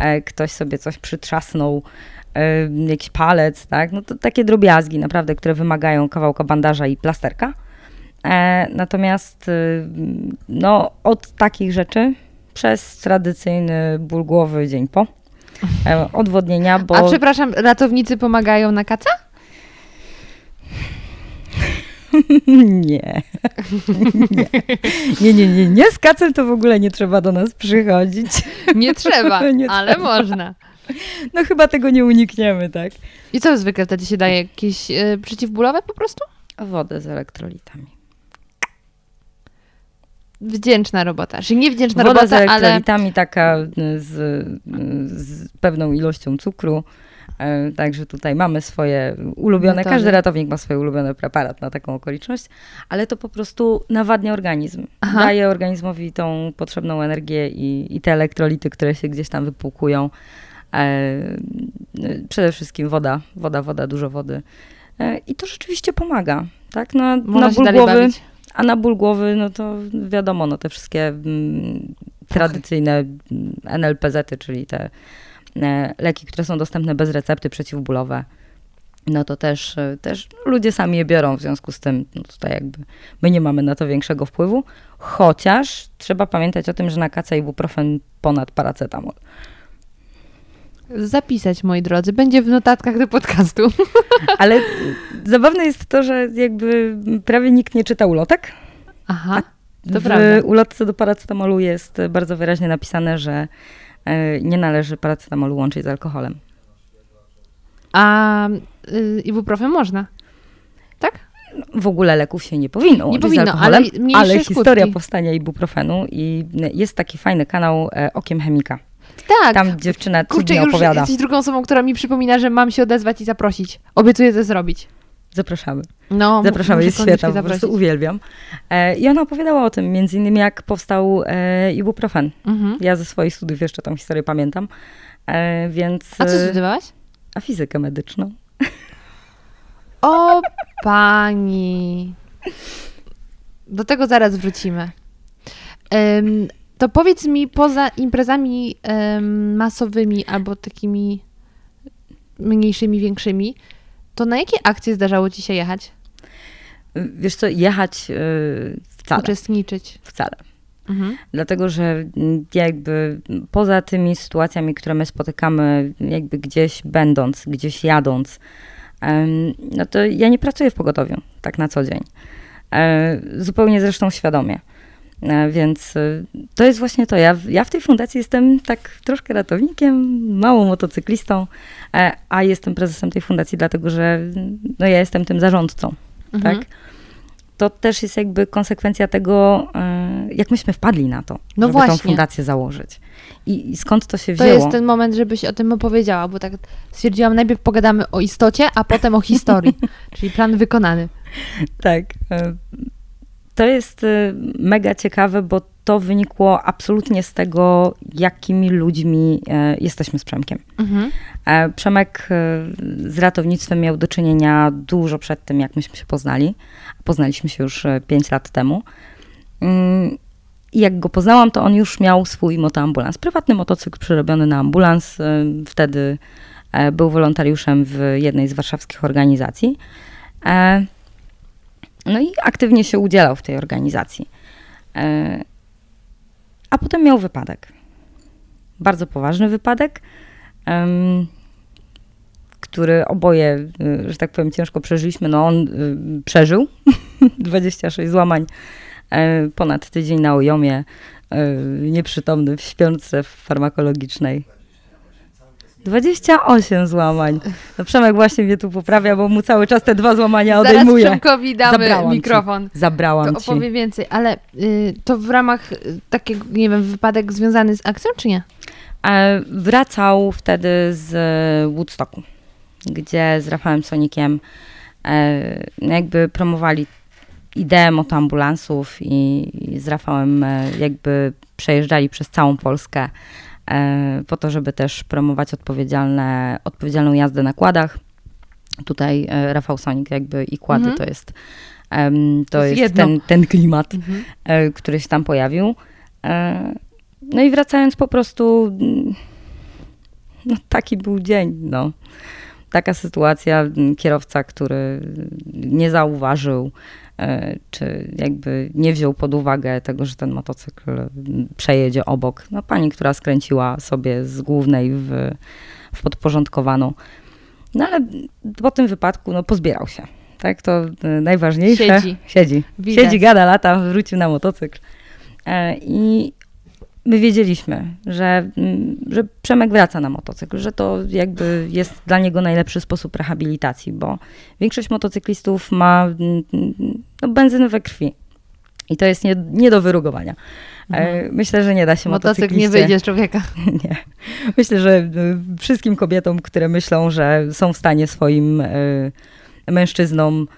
e, ktoś sobie coś przytrzasnął, jakiś palec, tak? No to takie drobiazgi naprawdę, które wymagają kawałka bandaża i plasterka. Natomiast y, no, od takich rzeczy przez tradycyjny ból głowy dzień po. E, odwodnienia, bo... A przepraszam, ratownicy pomagają na kaca? Nie. nie. Nie, nie, nie, nie. Z kacem to w ogóle nie trzeba do nas przychodzić. Nie trzeba, Nie ale trzeba. można. No chyba tego nie unikniemy, tak? I co zwykle wtedy się daje? Jakieś y, przeciwbólowe po prostu? Wodę z elektrolitami. Wdzięczna robota. Czyli nie wdzięczna Woda z robota, ale elektrolitami taka y, z, z pewną ilością cukru. E, Także tutaj mamy swoje ulubione, Metody. każdy ratownik ma swój ulubiony preparat na taką okoliczność, ale to po prostu nawadnia organizm. Aha. Daje organizmowi tą potrzebną energię i, i te elektrolity, które się gdzieś tam wypłukują. E, przede wszystkim woda, woda, woda, dużo wody. E, I to rzeczywiście pomaga. Tak? No, można na ból głowy, bawić. A na ból głowy, no to wiadomo, no te wszystkie mm, tradycyjne mm, NLPZ-y, czyli te e, leki, które są dostępne bez recepty, przeciwbólowe, no to też, e, też ludzie sami je biorą, w związku z tym no tutaj jakby my nie mamy na to większego wpływu, chociaż trzeba pamiętać o tym, że na kaca ibuprofen ponad paracetamol. Zapisać, moi drodzy. Będzie w notatkach do podcastu. Ale zabawne jest to, że jakby prawie nikt nie czyta ulotek, Aha, to w prawda. ulotce do paracetamolu jest bardzo wyraźnie napisane, że e, nie należy paracetamolu łączyć z alkoholem. A y, ibuprofen można? Tak? W ogóle leków się nie powinno łączyć powinno, z alkoholem, ale ale skutki. historia powstania ibuprofenu i jest taki fajny kanał e, Okiem Chemika. Tak. Tam dziewczyna Kurczę, cudnie opowiada. jesteś drugą osobą, która mi przypomina, że mam się odezwać i zaprosić. Obiecuję to zrobić. Zapraszamy. No, Zapraszamy, jest świetna, po prostu uwielbiam. E, I ona opowiadała o tym, między innymi jak powstał e, ibuprofen. Mhm. Ja ze swoich studiów jeszcze tą historię pamiętam. E, więc... A co e, studiowałaś? A fizykę medyczną. O pani. Do tego zaraz wrócimy. To powiedz mi, poza imprezami masowymi albo takimi mniejszymi, większymi, to na jakie akcje zdarzało ci się jechać? Wiesz co, jechać e, wcale, Uczestniczyć? wcale. Mhm. Dlatego, że jakby poza tymi sytuacjami, które my spotykamy, jakby gdzieś będąc, gdzieś jadąc, no to ja nie pracuję w pogotowiu tak na co dzień. E, zupełnie zresztą świadomie. E, Więc e, to jest właśnie to. Ja, w- ja w tej fundacji jestem tak troszkę ratownikiem, małą motocyklistą, e, a jestem prezesem tej fundacji, dlatego że no, ja jestem tym zarządcą. Mhm. Tak? To też jest jakby konsekwencja tego, jak myśmy wpadli na to, No żeby tą właśnie. fundację założyć. I, I skąd to się To wzięło? jest ten moment, żebyś o tym opowiedziała, bo tak stwierdziłam, najpierw pogadamy o istocie, a potem o historii, czyli plan wykonany. Tak. E, To jest e, mega ciekawe, bo to wynikło absolutnie z tego, jakimi ludźmi e, jesteśmy z Przemkiem. Mhm. E, Przemek e, z ratownictwem miał do czynienia dużo przed tym, jak myśmy się poznali. Poznaliśmy się już 5 lat temu. Mm, I jak go poznałam, to on już miał swój motoambulans. Prywatny motocykl przerobiony na ambulans. E, Wtedy e, był wolontariuszem w jednej z warszawskich organizacji. No i aktywnie się udzielał w tej organizacji. E, A potem miał wypadek. Bardzo poważny wypadek, który oboje, y, że tak powiem, ciężko przeżyliśmy. No on y, przeżył 26 złamań, e, ponad tydzień na ojomie, e, nieprzytomny w śpiączce farmakologicznej. 28 złamań. No Przemek właśnie mnie tu poprawia, bo mu cały czas te dwa złamania Zaraz odejmuje. Przemkowi damy Zabrałam ci. mikrofon. Zabrałam To ci. opowie więcej, ale y, to w ramach y, takiego, nie wiem, wypadek związany z akcją, czy nie? E, Wracał wtedy z Woodstocku, gdzie z Rafałem Sonikiem e, jakby promowali ideę motoambulansów i, i z Rafałem e, jakby przejeżdżali przez całą Polskę po to, żeby też promować odpowiedzialne, odpowiedzialną jazdę na kładach. Tutaj e, Rafał Sonik jakby i kłady Mhm. to jest, to jest jest ten, ten klimat Mhm. e, który się tam pojawił. E, No i wracając po prostu, no taki był dzień, no. Taka sytuacja, kierowca, który nie zauważył, e, czy jakby nie wziął pod uwagę tego, że ten motocykl przejedzie obok. No pani, która skręciła sobie z głównej w, w podporządkowaną. No ale po tym wypadku, no pozbierał się. Tak, to e, najważniejsze. Siedzi. Siedzi. Widać. Siedzi, gada lata, wrócił na motocykl. E, I my wiedzieliśmy, że, że Przemek wraca na motocykl, że to jakby jest dla niego najlepszy sposób rehabilitacji, bo większość motocyklistów ma no, benzynę we krwi. I to jest nie, nie do wyrugowania. E, Myślę, że nie da się Mhm. Motocykl nie wyjdzie z człowieka. nie. Myślę, że y, wszystkim kobietom, które myślą, że są w stanie swoim y, mężczyznom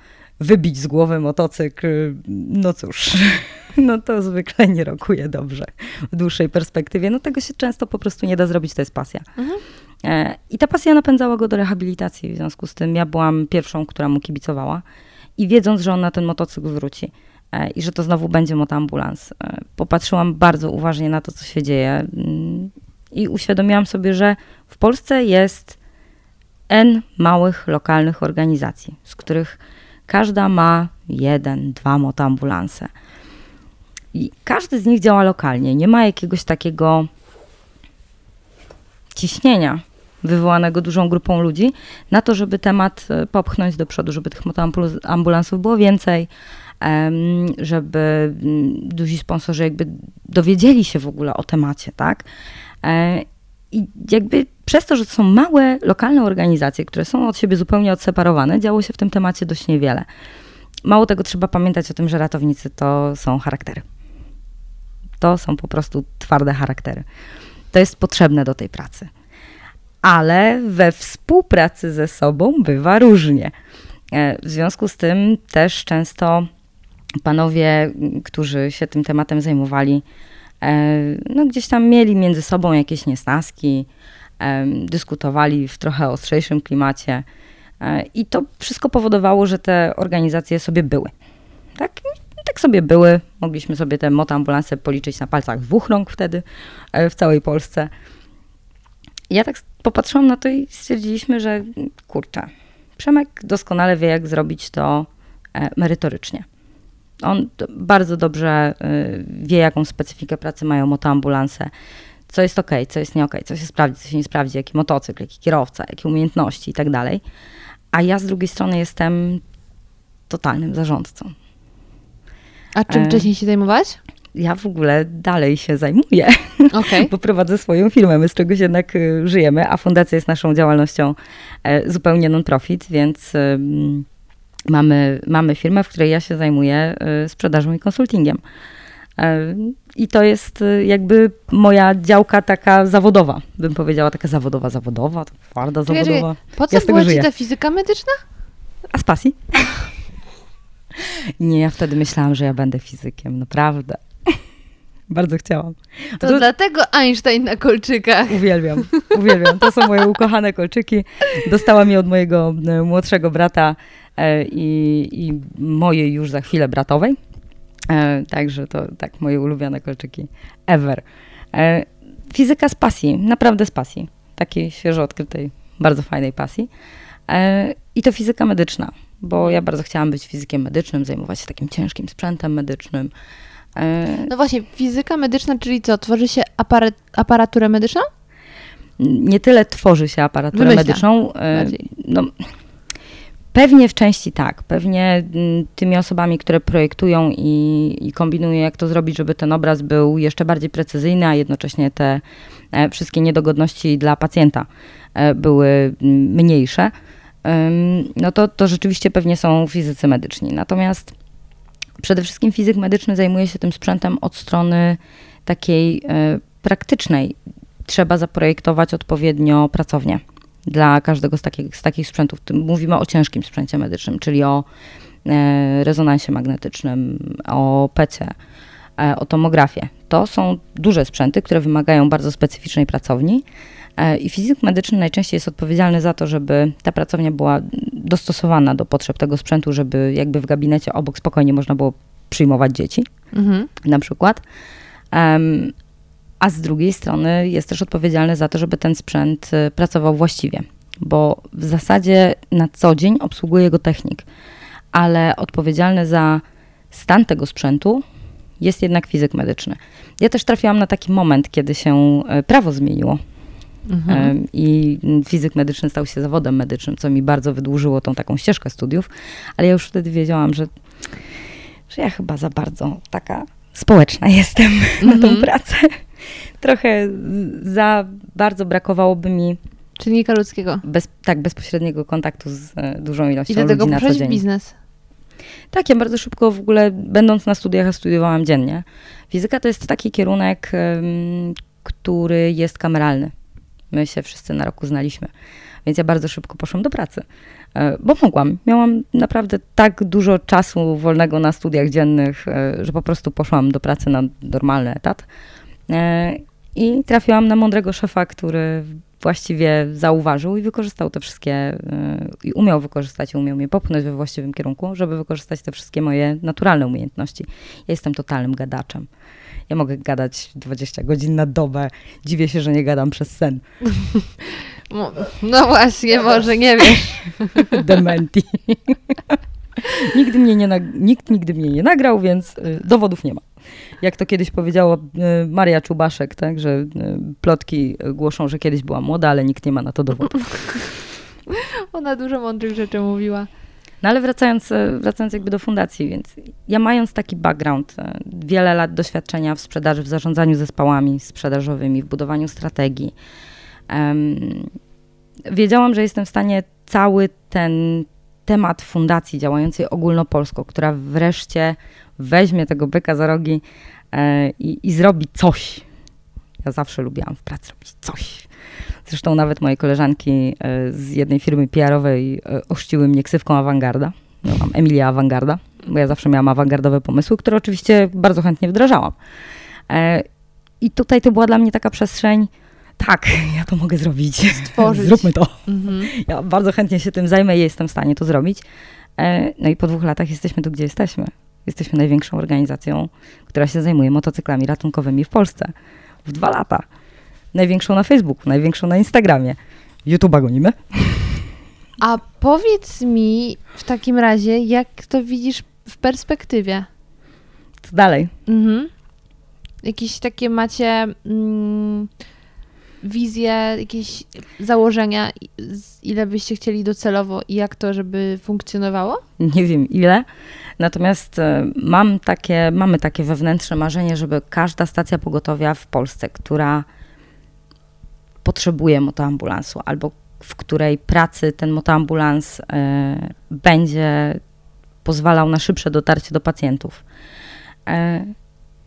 wybić z głowy motocykl, no cóż, no to zwykle nie rokuje dobrze w dłuższej perspektywie. No tego się często po prostu nie da zrobić, to jest pasja. Mhm. E, I ta pasja napędzała go do rehabilitacji, w związku z tym ja byłam pierwszą, która mu kibicowała i wiedząc, że on na ten motocykl wróci e, i że to znowu będzie motoambulans, e, popatrzyłam bardzo uważnie na to, co się dzieje mm, i uświadomiłam sobie, że w Polsce jest N małych, lokalnych organizacji, z których każda ma jeden, dwa motoambulanse. I każdy z nich działa lokalnie. Nie ma jakiegoś takiego ciśnienia wywołanego dużą grupą ludzi na to, żeby temat e, popchnąć do przodu, żeby tych motoambulansów było więcej, żeby mm, duzi sponsorzy jakby dowiedzieli się w ogóle o temacie, tak? E, I jakby przez to, że to są małe, lokalne organizacje, które są od siebie zupełnie odseparowane, działo się w tym temacie dość niewiele. Mało tego, trzeba pamiętać o tym, że ratownicy to są charaktery. To są po prostu twarde charaktery. To jest potrzebne do tej pracy. Ale we współpracy ze sobą bywa różnie. E, W związku z tym też często panowie, którzy się tym tematem zajmowali, e, no gdzieś tam mieli między sobą jakieś niesnaski, em, dyskutowali w trochę ostrzejszym klimacie. E, I to wszystko powodowało, że te organizacje sobie były. Tak, tak sobie były. Mogliśmy sobie te motoambulanse policzyć na palcach dwóch rąk wtedy e, w całej Polsce. Ja tak popatrzyłam na to i stwierdziliśmy, że kurczę, Przemek doskonale wie, jak zrobić to e, merytorycznie. On bardzo dobrze y, wie, jaką specyfikę pracy mają motoambulanse, co jest ok, co jest nie ok, co się sprawdzi, co się nie sprawdzi, jaki motocykl, jaki kierowca, jakie umiejętności i tak dalej. a ja z drugiej strony jestem totalnym zarządcą. A czym E. wcześniej się zajmowałaś? Ja w ogóle dalej się zajmuję, Okej. bo prowadzę swoją firmę, my z czegoś jednak y, żyjemy, a fundacja jest naszą działalnością e, zupełnie non-profit, więc ym, mamy, mamy firmę, w której ja się zajmuję y, sprzedażą i konsultingiem. E, I to jest y, jakby moja działka taka zawodowa, bym powiedziała, taka zawodowa, zawodowa, twarda zawodowa. Po co Ja była ci ta fizyka medyczna? A z pasji? Nie, ja wtedy myślałam, że ja będę fizykiem, naprawdę. Bardzo chciałam. To, to- dlatego Einstein na kolczykach. Uwielbiam, uwielbiam. To są moje ukochane kolczyki. Dostałam je od mojego e, młodszego brata e, i, i mojej już za chwilę bratowej. E, Także to tak, moje ulubione kolczyki ever. Fizyka z pasji, naprawdę z pasji. Takiej świeżo odkrytej, bardzo fajnej pasji. I to fizyka medyczna, bo ja bardzo chciałam być fizykiem medycznym, zajmować się takim ciężkim sprzętem medycznym. E, No właśnie, fizyka medyczna, czyli co? Tworzy się aparat, aparaturę medyczną? nie tyle tworzy się aparaturę Wymyśla medyczną. e, bardziej. No, pewnie w części tak. Pewnie mm, tymi osobami, które projektują i, i kombinują, jak to zrobić, żeby ten obraz był jeszcze bardziej precyzyjny, a jednocześnie te e, wszystkie niedogodności dla pacjenta były mm, mniejsze, no to, to rzeczywiście pewnie są fizycy medyczni. Natomiast przede wszystkim fizyk medyczny zajmuje się tym sprzętem od strony takiej e, praktycznej. Trzeba zaprojektować odpowiednio pracownię dla każdego z takich, z takich sprzętów. Mówimy o ciężkim sprzęcie medycznym, czyli o e, rezonansie magnetycznym, o PC, e, o tomografię. To są duże sprzęty, które wymagają bardzo specyficznej pracowni. E, I fizyk medyczny najczęściej jest odpowiedzialny za to, żeby ta pracownia była dostosowana do potrzeb tego sprzętu, żeby jakby w gabinecie obok spokojnie można było przyjmować dzieci Mhm. na przykład. Em, a z drugiej strony jest też odpowiedzialny za to, żeby ten sprzęt y, pracował właściwie, bo w zasadzie na co dzień obsługuje go technik, ale odpowiedzialny za stan tego sprzętu jest jednak fizyk medyczny. Ja też trafiłam na taki moment, kiedy się e, prawo zmieniło Mhm. I fizyk medyczny stał się zawodem medycznym, co mi bardzo wydłużyło tą taką ścieżkę studiów, ale ja już wtedy wiedziałam, że, że ja chyba za bardzo taka społeczna jestem na tą Mhm. pracę. Trochę za bardzo brakowałoby mi Czynnika ludzkiego. bez, tak bezpośredniego kontaktu z e, dużą ilością I do tego ludzi na co dzień. biznes. Tak, ja bardzo szybko w ogóle, będąc na studiach, studiowałam dziennie. Fizyka to jest taki kierunek, który jest kameralny. My się wszyscy na roku znaliśmy, więc ja bardzo szybko poszłam do pracy, e, bo mogłam. Miałam naprawdę tak dużo czasu wolnego na studiach dziennych, e, że po prostu poszłam do pracy na normalny etat. E, I trafiłam na mądrego szefa, który właściwie zauważył i wykorzystał te wszystkie, i umiał wykorzystać, i umiał mnie popchnąć we właściwym kierunku, żeby wykorzystać te wszystkie moje naturalne umiejętności. Ja jestem totalnym gadaczem. Ja mogę gadać 20 godzin na dobę. Dziwię się, że nie gadam przez sen. No właśnie, może nie wiesz. Dementi. nigdy mnie nie nikt nigdy mnie nie nagrał, więc y, dowodów nie ma. Jak to kiedyś powiedziała y, Maria Czubaszek, tak, że y, plotki głoszą, że kiedyś była młoda, ale nikt nie ma na to dowodów. Ona dużo mądrych rzeczy mówiła. No ale wracając, e, wracając jakby do fundacji, więc ja mając taki background, e, wiele lat doświadczenia w sprzedaży, w zarządzaniu zespołami sprzedażowymi, w budowaniu strategii, em, wiedziałam, że jestem w stanie cały ten temat fundacji działającej ogólnopolsko, która wreszcie weźmie tego byka za rogi e, i, i zrobi coś. Ja zawsze lubiłam w pracy robić coś. Zresztą nawet moje koleżanki e, z jednej firmy PR-owej e, ochrzciły mnie ksywką awangarda. Miałam Emilia Awangarda, bo ja zawsze miałam awangardowe pomysły, które oczywiście bardzo chętnie wdrażałam. E, I tutaj to była dla mnie taka przestrzeń, tak, ja to mogę zrobić. Stworzyć. Zróbmy to. Mhm. Ja bardzo chętnie się tym zajmę i jestem w stanie to zrobić. No i po dwóch latach jesteśmy tu, gdzie jesteśmy. Jesteśmy największą organizacją, która się zajmuje motocyklami ratunkowymi w Polsce. W dwa lata. Największą na Facebooku, największą na Instagramie. YouTube'a gonimy. A powiedz mi w takim razie, jak to widzisz w perspektywie? Co dalej? Mhm. Jakieś takie macie. Mm, wizję, jakieś założenia, ile byście chcieli docelowo i jak to, żeby funkcjonowało? nie wiem ile. Natomiast e, mam takie, mamy takie wewnętrzne marzenie, żeby każda stacja pogotowia w Polsce, która potrzebuje motoambulansu albo w której pracy ten motoambulans e, będzie pozwalał na szybsze dotarcie do pacjentów, e,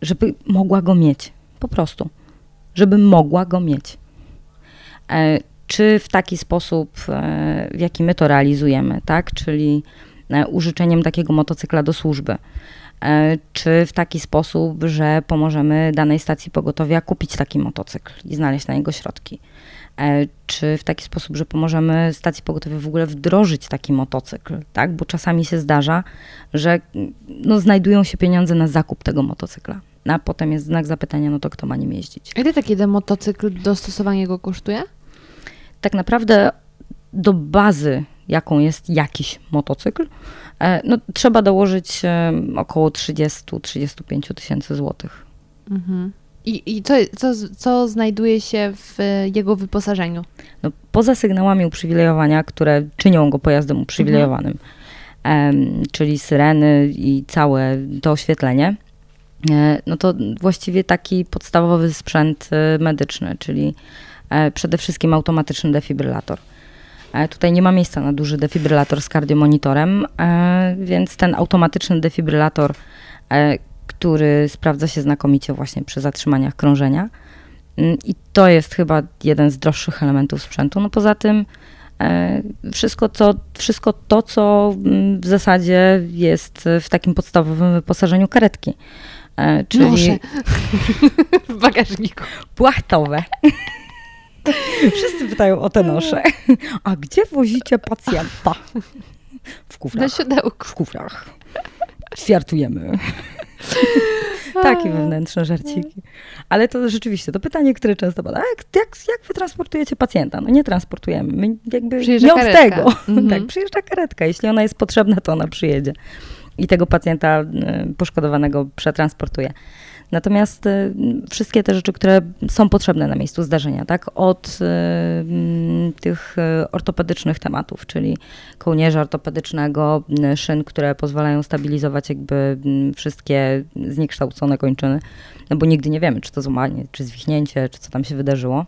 żeby mogła go mieć. Po prostu. Żeby mogła go mieć. E, czy w taki sposób, w jaki my to realizujemy, tak? Czyli użyczeniem takiego motocykla do służby. E, Czy w taki sposób, że pomożemy danej stacji pogotowia kupić taki motocykl i znaleźć na niego środki. E, Czy w taki sposób, że pomożemy stacji pogotowia w ogóle wdrożyć taki motocykl, tak? Bo czasami się zdarza, że mm, no, znajdują się pieniądze na zakup tego motocykla. A potem jest znak zapytania, no to kto ma nim jeździć? Ile taki jeden motocykl, dostosowanie go kosztuje? tak naprawdę do bazy, jaką jest jakiś motocykl, e, no, trzeba dołożyć e, około 30-35 tysięcy złotych. Mhm. I, i co, co, co znajduje się w e, jego wyposażeniu? No, poza sygnałami uprzywilejowania, które czynią go pojazdem uprzywilejowanym, em, czyli syreny i całe to oświetlenie, no to właściwie taki podstawowy sprzęt medyczny, czyli przede wszystkim automatyczny defibrylator. E, Tutaj nie ma miejsca na duży defibrylator z kardiomonitorem, e, więc ten automatyczny defibrylator, e, który sprawdza się znakomicie właśnie przy zatrzymaniach krążenia. Mm, I to jest chyba jeden z droższych elementów sprzętu. No poza tym wszystko, co, wszystko to, co mm, w zasadzie jest w takim podstawowym wyposażeniu karetki. Czyli Noszę. w bagażniku. płachtowe. Wszyscy pytają o te nosze. A gdzie wozicie pacjenta? W Na kufrach. siodełku. W kufrach. Ćwiartujemy. Takie wewnętrzne żarciki. Ale to rzeczywiście, to pytanie, które często pada, jak, jak, jak wy transportujecie pacjenta? No nie transportujemy. My jakby Przyjeżdża nie od karetka. tego. Mhm. Tak, przyjeżdża karetka. Jeśli ona jest potrzebna, to ona przyjedzie. I tego pacjenta y, poszkodowanego przetransportuje. Natomiast y, wszystkie te rzeczy, które są potrzebne na miejscu zdarzenia, tak, od y, mm, tych y, ortopedycznych tematów, czyli kołnierza ortopedycznego, szyn, które pozwalają stabilizować jakby mm, wszystkie zniekształcone kończyny, no bo nigdy nie wiemy, czy to złamanie, czy zwichnięcie, czy co tam się wydarzyło.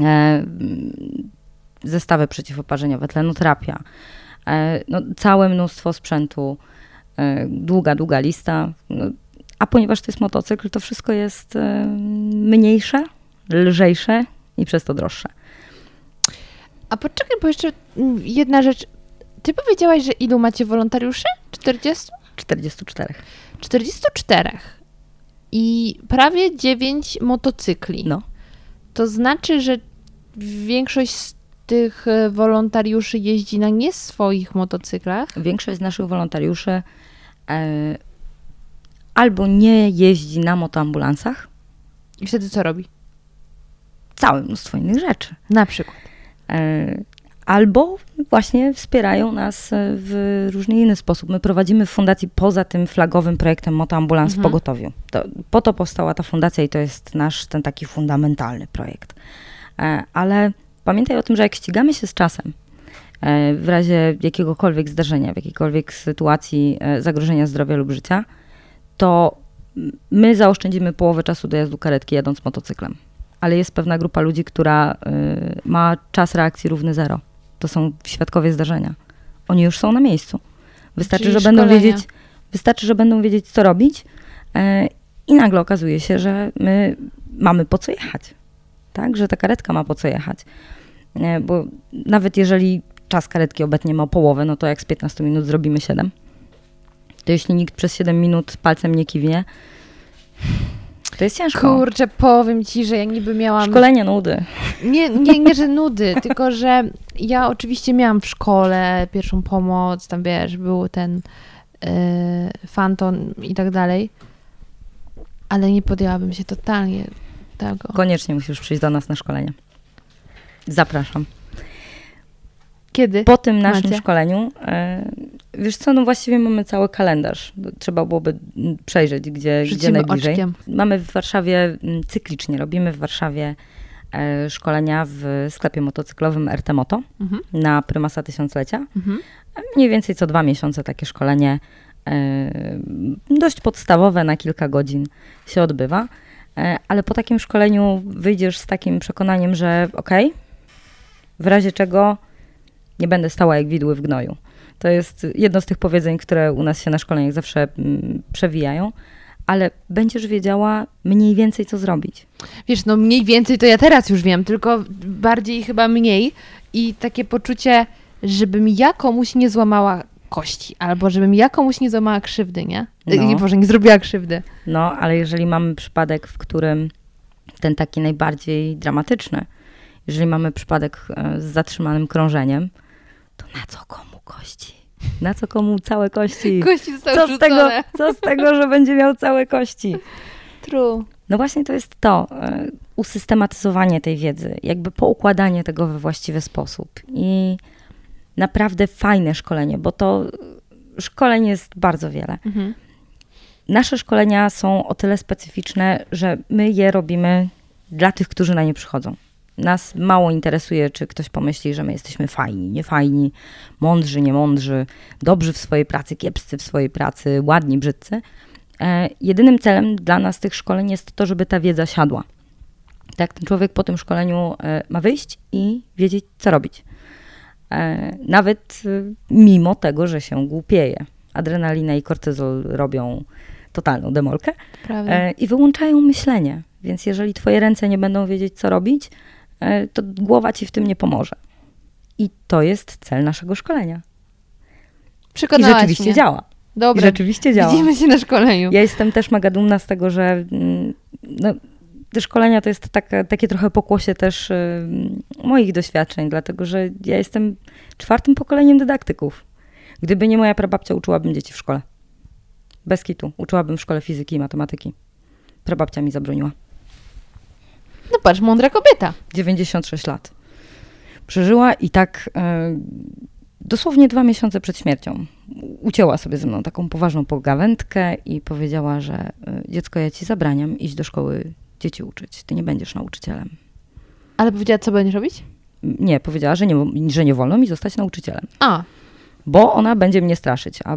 E, mm, Zestawy przeciwoparzeniowe, tlenoterapia, e, no, całe mnóstwo sprzętu, e, długa, długa lista. No, a ponieważ to jest motocykl, to wszystko jest e, mniejsze, lżejsze i przez to droższe. A poczekaj, bo jeszcze mm, jedna rzecz. Ty powiedziałaś, że ilu macie wolontariuszy? 40? 44. 44. I prawie 9 motocykli. No. To znaczy, że większość z tych e, wolontariuszy jeździ na nie swoich motocyklach. Większość z naszych wolontariuszy e, albo nie jeździ na motoambulansach, I wtedy co robi? całe mnóstwo innych rzeczy. Na przykład. E, Albo właśnie wspierają nas e, w różny inny sposób. My prowadzimy w fundacji poza tym flagowym projektem Motoambulans w Mhm. Pogotowiu. To, po to powstała ta fundacja i to jest nasz ten taki fundamentalny projekt. E, Ale pamiętaj o tym, że jak ścigamy się z czasem, w razie jakiegokolwiek zdarzenia, w jakiejkolwiek sytuacji zagrożenia zdrowia lub życia, to my zaoszczędzimy połowę czasu dojazdu karetki jadąc motocyklem. Ale jest pewna grupa ludzi, która y, ma czas reakcji równy zero. To są świadkowie zdarzenia. Oni już są na miejscu. Wystarczy, Czyli że będą wiedzieć, wystarczy, że będą wiedzieć, co robić e, i nagle okazuje się, że my mamy po co jechać. Tak, że ta karetka ma po co jechać. E, bo nawet jeżeli czas karetki obecnie ma połowę, no to jak z 15 minut zrobimy 7, to jeśli nikt przez 7 minut palcem nie kiwnie, to jest ciężko. Kurczę, powiem ci, że ja niby miałam. Szkolenie nudy. Nie, nie, nie, że nudy, tylko że ja oczywiście miałam w szkole pierwszą pomoc, tam wiesz, był ten yy, fanton i tak dalej, ale nie podjęłabym się totalnie tego. Koniecznie musisz przyjść do nas na szkolenie. Zapraszam. Kiedy? Po tym naszym Macie? szkoleniu, e, wiesz co, no właściwie mamy cały kalendarz. Trzeba byłoby przejrzeć, gdzie, gdzie najbliżej. oczkiem. Mamy w Warszawie mm, cyklicznie, robimy w Warszawie e, szkolenia w sklepie motocyklowym RT Moto Mhm. na prymasa tysiąclecia. Mhm. Mniej więcej co dwa miesiące takie szkolenie e, dość podstawowe na kilka godzin się odbywa. E, ale po takim szkoleniu wyjdziesz z takim przekonaniem, że okej, w razie czego nie będę stała jak widły w gnoju. To jest jedno z tych powiedzeń, które u nas się na szkoleniach zawsze mm, przewijają, ale będziesz wiedziała mniej więcej, co zrobić. Wiesz, no mniej więcej to ja teraz już wiem, tylko bardziej chyba mniej i takie poczucie, żebym ja komuś nie złamała kości, albo żebym ja komuś nie złamała krzywdy, nie? No. Boże, nie zrobiła krzywdy. No, ale jeżeli mamy przypadek, w którym ten taki najbardziej dramatyczny, jeżeli mamy przypadek e, z zatrzymanym krążeniem, to na co komu kości? Na co komu całe kości? Kości zostały Co z, tego, co z tego, że będzie miał całe kości? True. No właśnie to jest to, e, usystematyzowanie tej wiedzy, jakby poukładanie tego we właściwy sposób i naprawdę fajne szkolenie, bo to szkoleń jest bardzo wiele. Mhm. Nasze szkolenia są o tyle specyficzne, że my je robimy dla tych, którzy na nie przychodzą. Nas mało interesuje, czy ktoś pomyśli, że my jesteśmy fajni, niefajni, mądrzy, niemądrzy, dobrzy w swojej pracy, kiepscy w swojej pracy, ładni, brzydcy. E, jedynym celem dla nas tych szkoleń jest to, żeby ta wiedza siadła. Tak, ten człowiek po tym szkoleniu e, ma wyjść i wiedzieć, co robić. E, nawet mimo tego, że się głupieje. Adrenalina i kortyzol robią totalną demolkę Prawda. e, i wyłączają myślenie. Więc jeżeli twoje ręce nie będą wiedzieć, co robić, to głowa ci w tym nie pomoże. I to jest cel naszego szkolenia. I Przekonałaś rzeczywiście mnie. działa. I Dobra, rzeczywiście działa. widzimy się na szkoleniu. Ja jestem też mega dumna z tego, że mm, no, te szkolenia to jest taka, takie trochę pokłosie też y, moich doświadczeń, dlatego że ja jestem czwartym pokoleniem dydaktyków. Gdyby nie moja prababcia, uczyłabym dzieci w szkole. Bez kitu. Uczyłabym w szkole fizyki i matematyki. Prababcia mi zabroniła. No patrz, mądra kobieta. 96 lat. Przeżyła i tak e, dosłownie dwa miesiące przed śmiercią ucięła sobie ze mną taką poważną pogawędkę i powiedziała, że e, dziecko, ja ci zabraniam iść do szkoły dzieci uczyć. Ty nie będziesz nauczycielem. Ale powiedziała, co będziesz robić? Nie, powiedziała, że nie, że nie wolno mi zostać nauczycielem, A, bo ona będzie mnie straszyć. A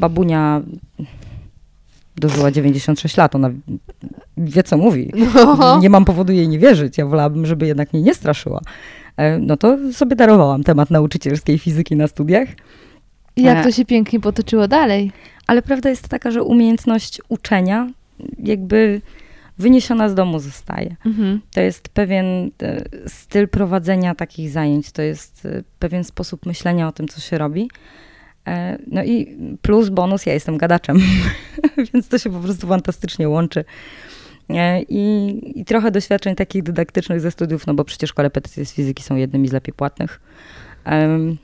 babunia dożyła 96 lat, ona wie, co mówi. no. Nie mam powodu jej nie wierzyć. Ja wolałabym, żeby jednak mnie nie straszyła. E, No to sobie darowałam temat nauczycielskiej fizyki na studiach. Jak to się pięknie potoczyło dalej. Ale prawda jest taka, że umiejętność uczenia jakby wyniesiona z domu zostaje. Mhm. To jest pewien e, styl prowadzenia takich zajęć, to jest e, pewien sposób myślenia o tym, co się robi. E, No i plus bonus, ja jestem gadaczem, więc to się po prostu fantastycznie łączy. I, I trochę doświadczeń takich dydaktycznych ze studiów, no bo przecież korepetycje z fizyki są jednymi z lepiej płatnych. Em,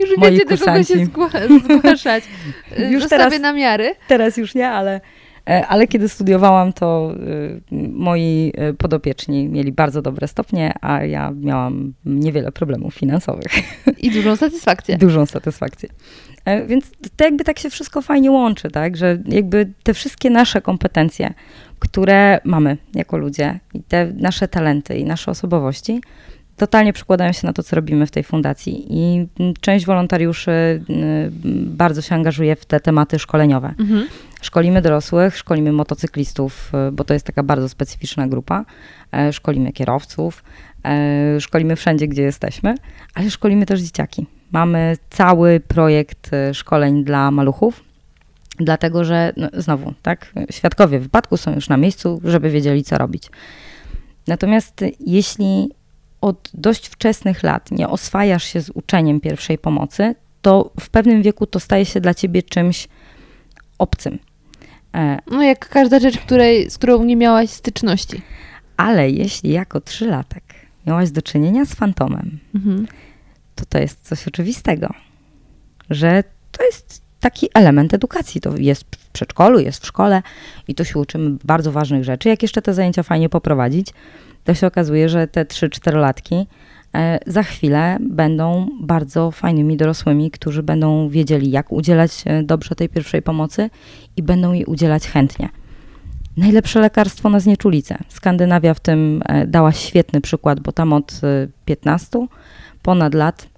Już Moi wiecie, do kogo się kursanci. zgła- zgłaszać. Już Już teraz- Zostawię namiary. Teraz już nie, ale, e, ale kiedy studiowałam, to y, moi y, podopieczni mieli bardzo dobre stopnie, a ja miałam niewiele problemów finansowych. I dużą satysfakcję. Dużą satysfakcję. E, Więc to jakby tak się wszystko fajnie łączy, tak? Że jakby te wszystkie nasze kompetencje, które mamy jako ludzie i te nasze talenty i nasze osobowości, totalnie przekładają się na to, co robimy w tej fundacji. I mm, część wolontariuszy y, bardzo się angażuje w te tematy szkoleniowe. Mhm. Szkolimy dorosłych, szkolimy motocyklistów, y, bo to jest taka bardzo specyficzna grupa. E, Szkolimy kierowców, e, szkolimy wszędzie, gdzie jesteśmy, ale szkolimy też dzieciaki. Mamy cały projekt e, szkoleń dla maluchów, dlatego że no, znowu, tak, świadkowie wypadku są już na miejscu, żeby wiedzieli, co robić. Natomiast jeśli od dość wczesnych lat nie oswajasz się z uczeniem pierwszej pomocy, to w pewnym wieku to staje się dla ciebie czymś obcym. E, No jak każda rzecz, której, z którą nie miałaś styczności. Ale jeśli jako trzylatek miałaś do czynienia z fantomem, Mhm. to to jest coś oczywistego, że to jest taki element edukacji. To jest w przedszkolu, jest w szkole i to się uczymy bardzo ważnych rzeczy. Jak jeszcze te zajęcia fajnie poprowadzić, to się okazuje, że te 3-4 latki e, za chwilę będą bardzo fajnymi dorosłymi, którzy będą wiedzieli, jak udzielać e, dobrze tej pierwszej pomocy i będą jej udzielać chętnie. Najlepsze lekarstwo na znieczulicę. Skandynawia w tym e, dała świetny przykład, bo tam od e, 15 ponad lat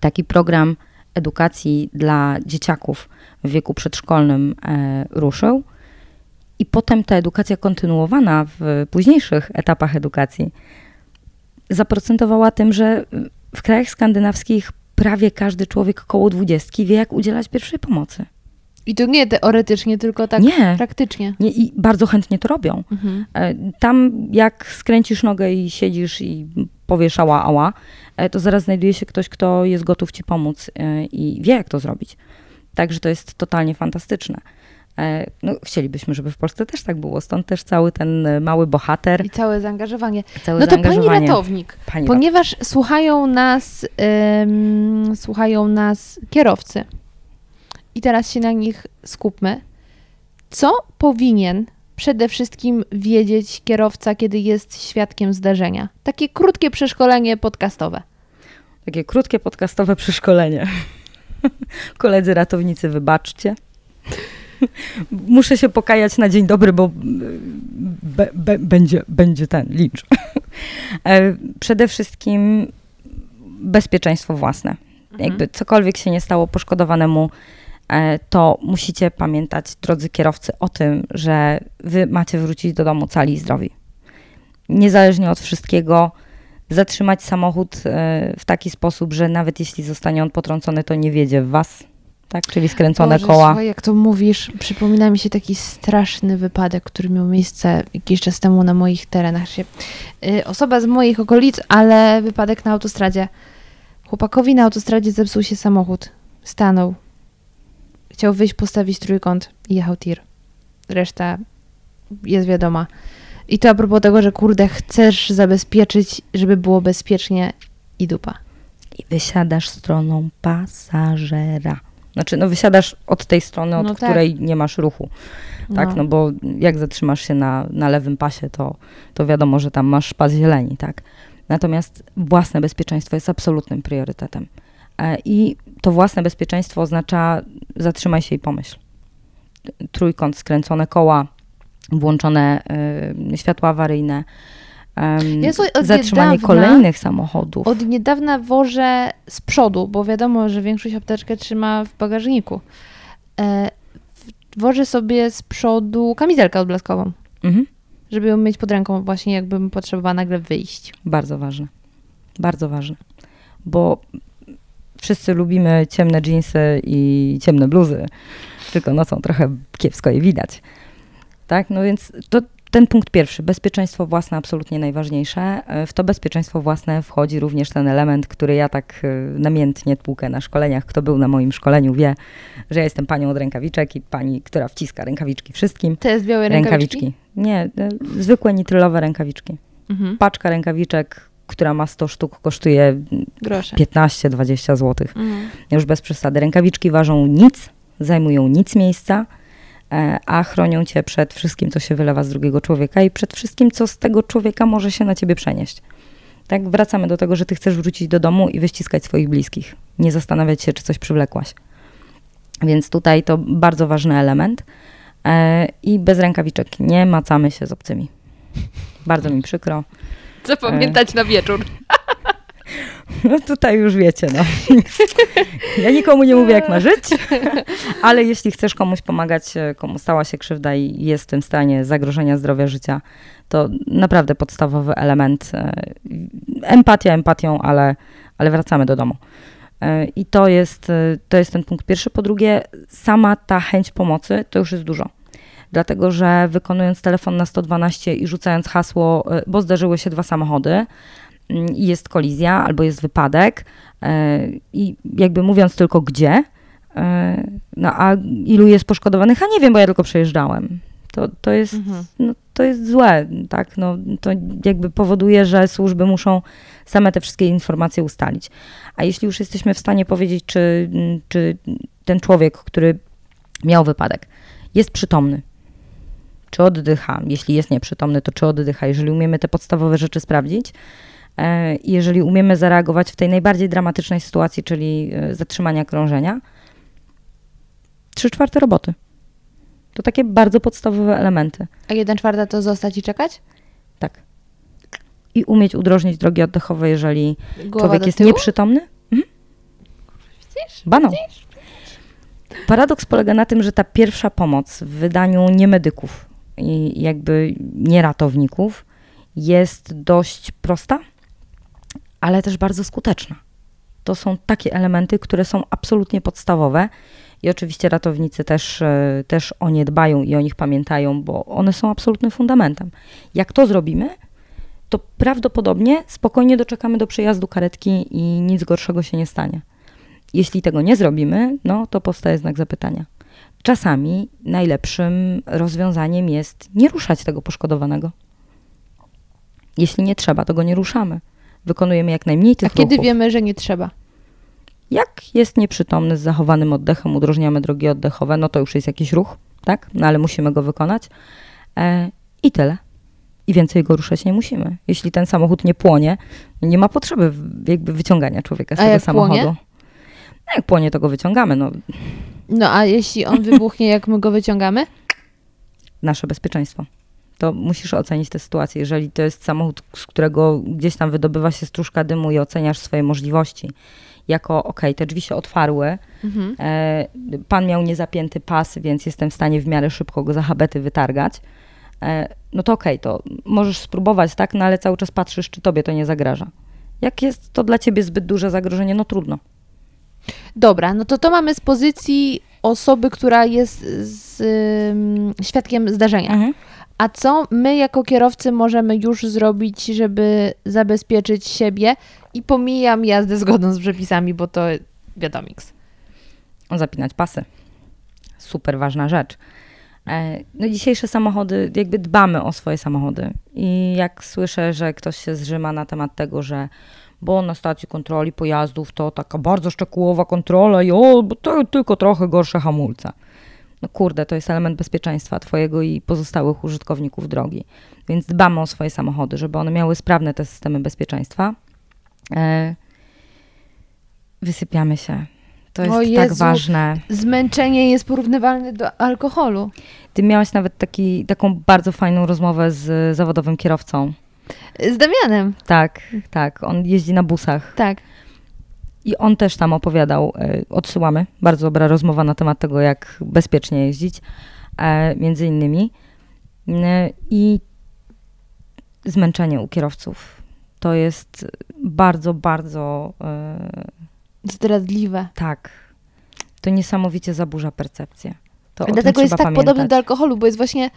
taki program edukacji dla dzieciaków w wieku przedszkolnym e, ruszył. I potem ta edukacja kontynuowana w późniejszych etapach edukacji zaprocentowała tym, że w krajach skandynawskich prawie każdy człowiek koło dwudziestki wie, jak udzielać pierwszej pomocy. I to nie teoretycznie, tylko tak Nie. praktycznie. Nie, I bardzo chętnie to robią. Mhm. E, Tam jak skręcisz nogę i siedzisz i powiesz ała, ała, e, to zaraz znajduje się ktoś, kto jest gotów ci pomóc e, i wie, jak to zrobić. Także to jest totalnie fantastyczne. No, chcielibyśmy, żeby w Polsce też tak było, stąd też cały ten mały bohater, I całe zaangażowanie. całe No to pani ratownik, Pani ponieważ słuchają nas, słuchają nas kierowcy. I teraz się na nich skupmy. Co powinien przede wszystkim wiedzieć kierowca, kiedy jest świadkiem zdarzenia? Takie krótkie przeszkolenie podcastowe. Takie krótkie podcastowe przeszkolenie. Koledzy ratownicy, wybaczcie. Muszę się pokajać na dzień dobry, bo be, be, będzie, będzie ten lincz. E, Przede wszystkim bezpieczeństwo własne. Jakby cokolwiek się nie stało poszkodowanemu, e, to musicie pamiętać, drodzy kierowcy, o tym, że wy macie wrócić do domu cali i zdrowi. Niezależnie od wszystkiego, zatrzymać samochód e, w taki sposób, że nawet jeśli zostanie on potrącony, to nie wiedzie w was, tak? Czyli skręcone Boże, koła. Słuchaj, jak to mówisz, przypomina mi się taki straszny wypadek, który miał miejsce jakiś czas temu na moich terenach. Się, y, osoba z moich okolic, ale wypadek na autostradzie. Chłopakowi na autostradzie zepsuł się samochód. Stanął. Chciał wyjść, postawić trójkąt i jechał tir. Reszta jest wiadoma. I to a propos tego, że kurde, chcesz zabezpieczyć, żeby było bezpiecznie i dupa. I wysiadasz stroną pasażera. Znaczy, no wysiadasz od tej strony, od No tak. której nie masz ruchu. Tak, No. no bo jak zatrzymasz się na, na lewym pasie, to, to wiadomo, że tam masz pas zieleni, tak. Natomiast własne bezpieczeństwo jest absolutnym priorytetem. E, I to własne bezpieczeństwo oznacza zatrzymaj się i pomyśl. Trójkąt, skręcone koła, włączone y, światła awaryjne, Ja słuchaj, zatrzymanie niedawna- kolejnych samochodów. Od niedawna wożę z przodu, bo wiadomo, że większość apteczkę trzyma w bagażniku. E, wożę sobie z przodu kamizelkę odblaskową, Mhm. żeby ją mieć pod ręką właśnie jakbym potrzebowała nagle wyjść. Bardzo ważne. Bardzo ważne. Bo wszyscy lubimy ciemne dżinsy i ciemne bluzy, tylko nocą trochę kiepsko je widać. Tak, no więc to ten punkt pierwszy, bezpieczeństwo własne absolutnie najważniejsze. E, W to bezpieczeństwo własne wchodzi również ten element, który ja tak e, namiętnie tłukę na szkoleniach. Kto był na moim szkoleniu wie, że ja jestem panią od rękawiczek i pani, która wciska rękawiczki wszystkim. To jest białe rękawiczki? Nie, e, zwykłe nitrylowe rękawiczki. Mhm. Paczka rękawiczek, która ma 100 sztuk, kosztuje Grosze. 15-20 zł. Mhm. Już bez przesady. Rękawiczki ważą nic, zajmują nic miejsca, e, a chronią cię przed wszystkim, co się wylewa z drugiego człowieka i przed wszystkim, co z tego człowieka może się na ciebie przenieść. Tak, wracamy do tego, że ty chcesz wrócić do domu i wyściskać swoich bliskich. Nie zastanawiać się, czy coś przywlekłaś. Więc tutaj to bardzo ważny element. E, I bez rękawiczek nie macamy się z obcymi. Bardzo mi przykro. Zapamiętać na wieczór. No tutaj już wiecie, no. Ja nikomu nie mówię, jak ma żyć, ale jeśli chcesz komuś pomagać, e, komu stała się krzywda i jest w tym stanie zagrożenia zdrowia życia, to naprawdę podstawowy element. e, Empatia empatią, ale, ale wracamy do domu. E, I to jest, e, to jest ten punkt pierwszy. Po drugie, sama ta chęć pomocy to już jest dużo. Dlatego, że wykonując telefon na 112 i rzucając hasło, e, bo zdarzyły się dwa samochody, mm, i jest kolizja albo jest wypadek e, i jakby mówiąc tylko gdzie, e, no a ilu jest poszkodowanych, a nie wiem, bo ja tylko przejeżdżałem. To, to, jest, Mhm. no, to jest złe, tak, no, to jakby powoduje, że służby muszą same te wszystkie informacje ustalić. A jeśli już jesteśmy w stanie powiedzieć, czy, czy ten człowiek, który miał wypadek, jest przytomny, czy oddycha, jeśli jest nieprzytomny, to czy oddycha, jeżeli umiemy te podstawowe rzeczy sprawdzić, E, i jeżeli umiemy zareagować w tej najbardziej dramatycznej sytuacji, czyli e, zatrzymania krążenia, trzy czwarte roboty. To takie bardzo podstawowe elementy. A jedna czwarta to zostać i czekać? Tak. I umieć udrożnić drogi oddechowe, jeżeli Głowa człowiek jest nieprzytomny. Mhm. Baną. Paradoks polega na tym, że ta pierwsza pomoc w wydaniu nie medyków i jakby nie ratowników jest dość prosta, ale też bardzo skuteczna. To są takie elementy, które są absolutnie podstawowe i oczywiście ratownicy też, e, też o nie dbają i o nich pamiętają, bo one są absolutnym fundamentem. Jak to zrobimy, to prawdopodobnie spokojnie doczekamy do przyjazdu karetki i nic gorszego się nie stanie. Jeśli tego nie zrobimy, no to powstaje znak zapytania. Czasami najlepszym rozwiązaniem jest nie ruszać tego poszkodowanego. Jeśli nie trzeba, to go nie ruszamy. Wykonujemy jak najmniej A tych kiedy ruchów. wiemy, że nie trzeba? Jak jest nieprzytomny z zachowanym oddechem, udrożniamy drogi oddechowe, no to już jest jakiś ruch, tak? No ale musimy go wykonać. E, I tyle. I więcej go ruszać nie musimy. Jeśli ten samochód nie płonie, nie ma potrzeby jakby wyciągania człowieka z A tego samochodu. płonie? No jak płonie, to go wyciągamy. No, No a jeśli on wybuchnie, jak my go wyciągamy? nasze bezpieczeństwo. To musisz ocenić tę sytuację. Jeżeli to jest samochód, z którego gdzieś tam wydobywa się stróżka dymu i oceniasz swoje możliwości, jako ok, te drzwi się otwarły, Mhm. e, pan miał niezapięty pas, więc jestem w stanie w miarę szybko go za habety wytargać, e, no to okej, to możesz spróbować, tak, no ale cały czas patrzysz, czy tobie to nie zagraża. Jak jest to dla ciebie zbyt duże zagrożenie, no trudno. Dobra, no to to mamy z pozycji osoby, która jest z, ym, świadkiem zdarzenia. Mhm. A co my jako kierowcy możemy już zrobić, żeby zabezpieczyć siebie? I pomijam jazdę zgodną z przepisami, bo to wiadomiks. zapinać pasy. Super ważna rzecz. E, No dzisiejsze samochody, jakby dbamy o swoje samochody. I jak słyszę, że ktoś się zrzyma na temat tego, że bo na stacji kontroli pojazdów to taka bardzo szczegółowa kontrola i o, bo to tylko trochę gorsze hamulce. No kurde, to jest element bezpieczeństwa twojego i pozostałych użytkowników drogi. Więc dbamy o swoje samochody, żeby one miały sprawne te systemy bezpieczeństwa. E, Wysypiamy się. To jest O tak Jezu. ważne. Zmęczenie jest porównywalne do alkoholu. Ty miałaś nawet taki, taką bardzo fajną rozmowę z zawodowym kierowcą. Z Damianem, Tak, tak. On jeździ na busach tak. i on też tam opowiadał. e, Odsyłamy. Bardzo dobra rozmowa na temat tego, jak bezpiecznie jeździć, e, między innymi. E, I zmęczenie u kierowców. To jest bardzo, bardzo Zdradliwe. tak. To niesamowicie zaburza percepcję. To Dlatego jest tak podobny pamiętać. do alkoholu, bo jest właśnie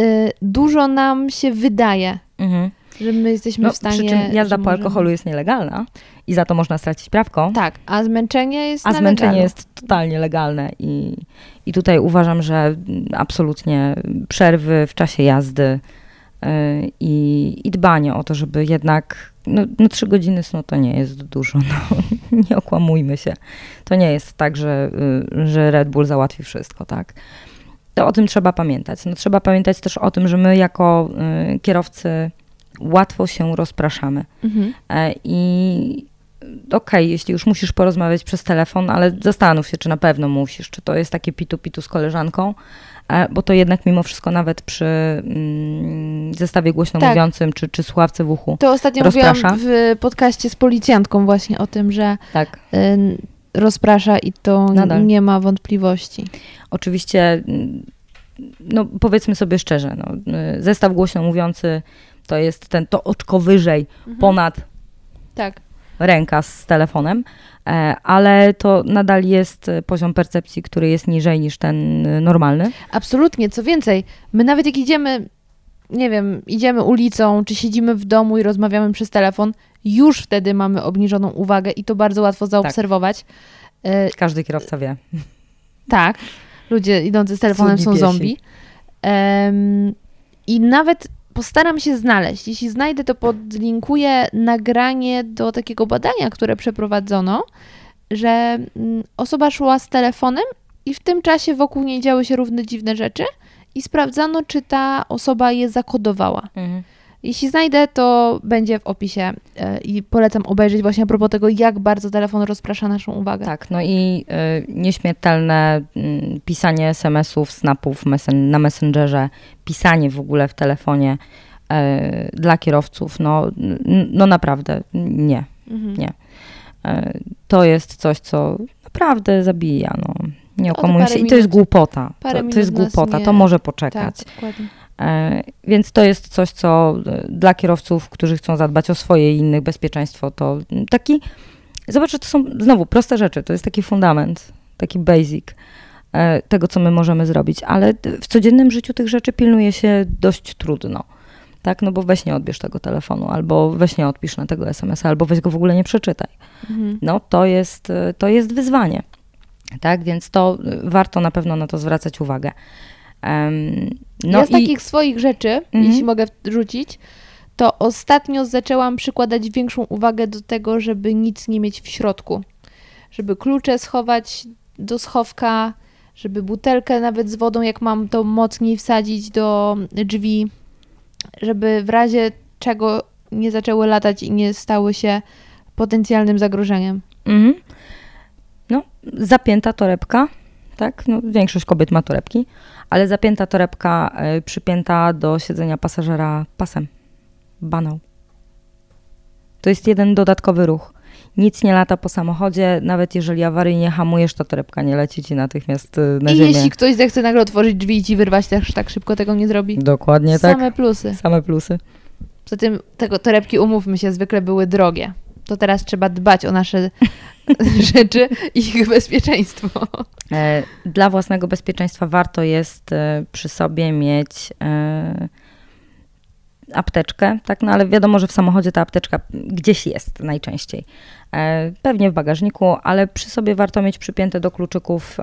y, dużo nam się wydaje, Mhm. Że my jesteśmy No, w stanie. przy czym jazda po możemy- alkoholu jest nielegalna i za to można stracić prawko, Tak, a zmęczenie jest a zmęczenie jest totalnie legalne i, i tutaj uważam, że absolutnie przerwy w czasie jazdy y, i, i dbanie o to, żeby jednak no, no trzy godziny snu to nie jest dużo, no, nie okłamujmy się. To nie jest tak, że, y, że Red Bull załatwi wszystko, tak. To o tym trzeba pamiętać. No, trzeba pamiętać też o tym, że my jako y, kierowcy łatwo się rozpraszamy. Mhm. E, I okej, jeśli już musisz porozmawiać przez telefon, ale zastanów się, czy na pewno musisz, czy to jest takie pitu-pitu z koleżanką, e, bo to jednak mimo wszystko nawet przy mm, zestawie głośno Tak. mówiącym, czy, czy słuchawce w uchu. To ostatnio Rozprasza? mówiłam w podcaście z policjantką właśnie o tym, że Tak. y, rozprasza i to Nadal. nie ma wątpliwości. Oczywiście, mm, no powiedzmy sobie szczerze, no, y, zestaw głośno mówiący to jest ten, to oczko wyżej, ponad Tak. ręka z telefonem, e, ale to nadal jest e, poziom percepcji, który jest niżej niż ten e, normalny. Absolutnie, co więcej, my nawet jak idziemy, nie wiem, idziemy ulicą, czy siedzimy w domu i rozmawiamy przez telefon, już wtedy mamy obniżoną uwagę i to bardzo łatwo zaobserwować. E, Każdy kierowca wie. tak, ludzie idący z telefonem Cudni są piesi. zombie. Em, I nawet postaram się znaleźć, jeśli znajdę, to podlinkuję nagranie do takiego badania, które przeprowadzono, że mm, osoba szła z telefonem i w tym czasie wokół niej działy się równe dziwne rzeczy i sprawdzano, czy ta osoba je zakodowała. Jeśli znajdę, to będzie w opisie e, i polecam obejrzeć właśnie a propos tego, jak bardzo telefon rozprasza naszą uwagę. Tak, no i y, nieśmiertelne y, pisanie SMS-ów, snapów messen na Messengerze, pisanie w ogóle w telefonie y, dla kierowców, no, no naprawdę nie. Mhm. Nie. To jest coś, co naprawdę zabija, no. Nie O, się. I to jest głupota. To, to jest głupota, nie- to może Tak, poczekać. dokładnie. E, Więc to jest coś, co e, dla kierowców, którzy chcą zadbać o swoje i innych bezpieczeństwo, to taki, zobacz, że to są znowu proste rzeczy, to jest taki fundament, taki basic e, tego, co my możemy zrobić, ale w codziennym życiu tych rzeczy pilnuje się dość trudno. Tak, no bo weź nie odbierz tego telefonu, albo weź nie odpisz na tego SMS-a, albo weź go w ogóle nie przeczytaj. Mhm. No to jest, to jest wyzwanie. Tak, więc to warto na pewno na to zwracać uwagę. Em, No ja z i- takich swoich rzeczy, Mhm. jeśli mogę rzucić, to ostatnio zaczęłam przykładać większą uwagę do tego, żeby nic nie mieć w środku. Żeby klucze schować do schowka, żeby butelkę nawet z wodą, jak mam, to mocniej wsadzić do drzwi, żeby w razie czego nie zaczęły latać i nie stały się potencjalnym zagrożeniem. Mhm. No, zapięta torebka, tak? No, większość kobiet ma torebki, ale zapięta torebka y, przypięta do siedzenia pasażera pasem. Banał. To jest jeden dodatkowy ruch. Nic nie lata po samochodzie, nawet jeżeli awaryjnie hamujesz, to torebka nie leci ci natychmiast y, na I ziemię. jeśli ktoś zechce nagle otworzyć drzwi i ci wyrwać, też tak szybko tego nie zrobi. Dokładnie tak. Same plusy. Same plusy. Poza tym tego torebki, umówmy się, zwykle były drogie. To teraz trzeba dbać o nasze rzeczy i ich bezpieczeństwo. E, Dla własnego bezpieczeństwa warto jest e, przy sobie mieć e, apteczkę, tak? No ale wiadomo, że w samochodzie ta apteczka gdzieś jest najczęściej. Pewnie w bagażniku, ale przy sobie warto mieć przypięte do kluczyków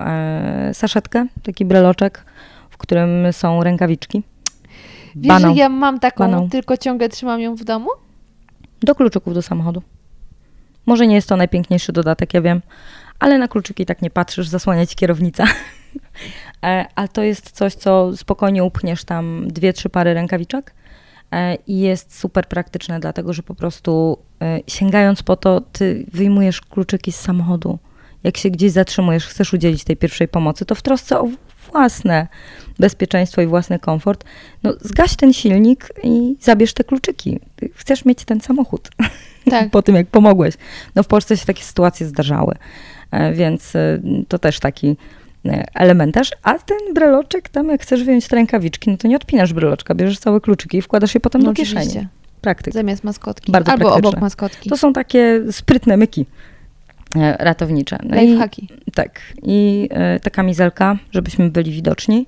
saszetkę, taki breloczek, w którym są rękawiczki. Wiesz, Banał. że ja mam taką, Banał. tylko ciągle trzymam ją w domu? Do kluczyków do samochodu. Może nie jest to najpiękniejszy dodatek, ja wiem, ale na kluczyki tak nie patrzysz, zasłania ci kierownica. Ale to jest coś, co spokojnie upchniesz tam dwie, trzy pary rękawiczek e, i jest super praktyczne, dlatego że po prostu e, sięgając po to, ty wyjmujesz kluczyki z samochodu. Jak się gdzieś zatrzymujesz, chcesz udzielić tej pierwszej pomocy, to w trosce o własne bezpieczeństwo i własny komfort, no zgaś ten silnik i zabierz te kluczyki. Chcesz mieć ten samochód Tak. po tym, jak pomogłeś. No w Polsce się takie sytuacje zdarzały, e, więc e, to też taki e, elementarz. A ten breloczek tam, jak chcesz wyjąć te rękawiczki, no to nie odpinasz breloczka, bierzesz całe kluczyki i wkładasz je potem No do kieszeni. Praktyk. Zamiast maskotki. Bardzo Albo praktyczne. obok maskotki. To są takie sprytne myki ratownicze. No i, Lifehacki. tak. I e, ta kamizelka, żebyśmy byli widoczni.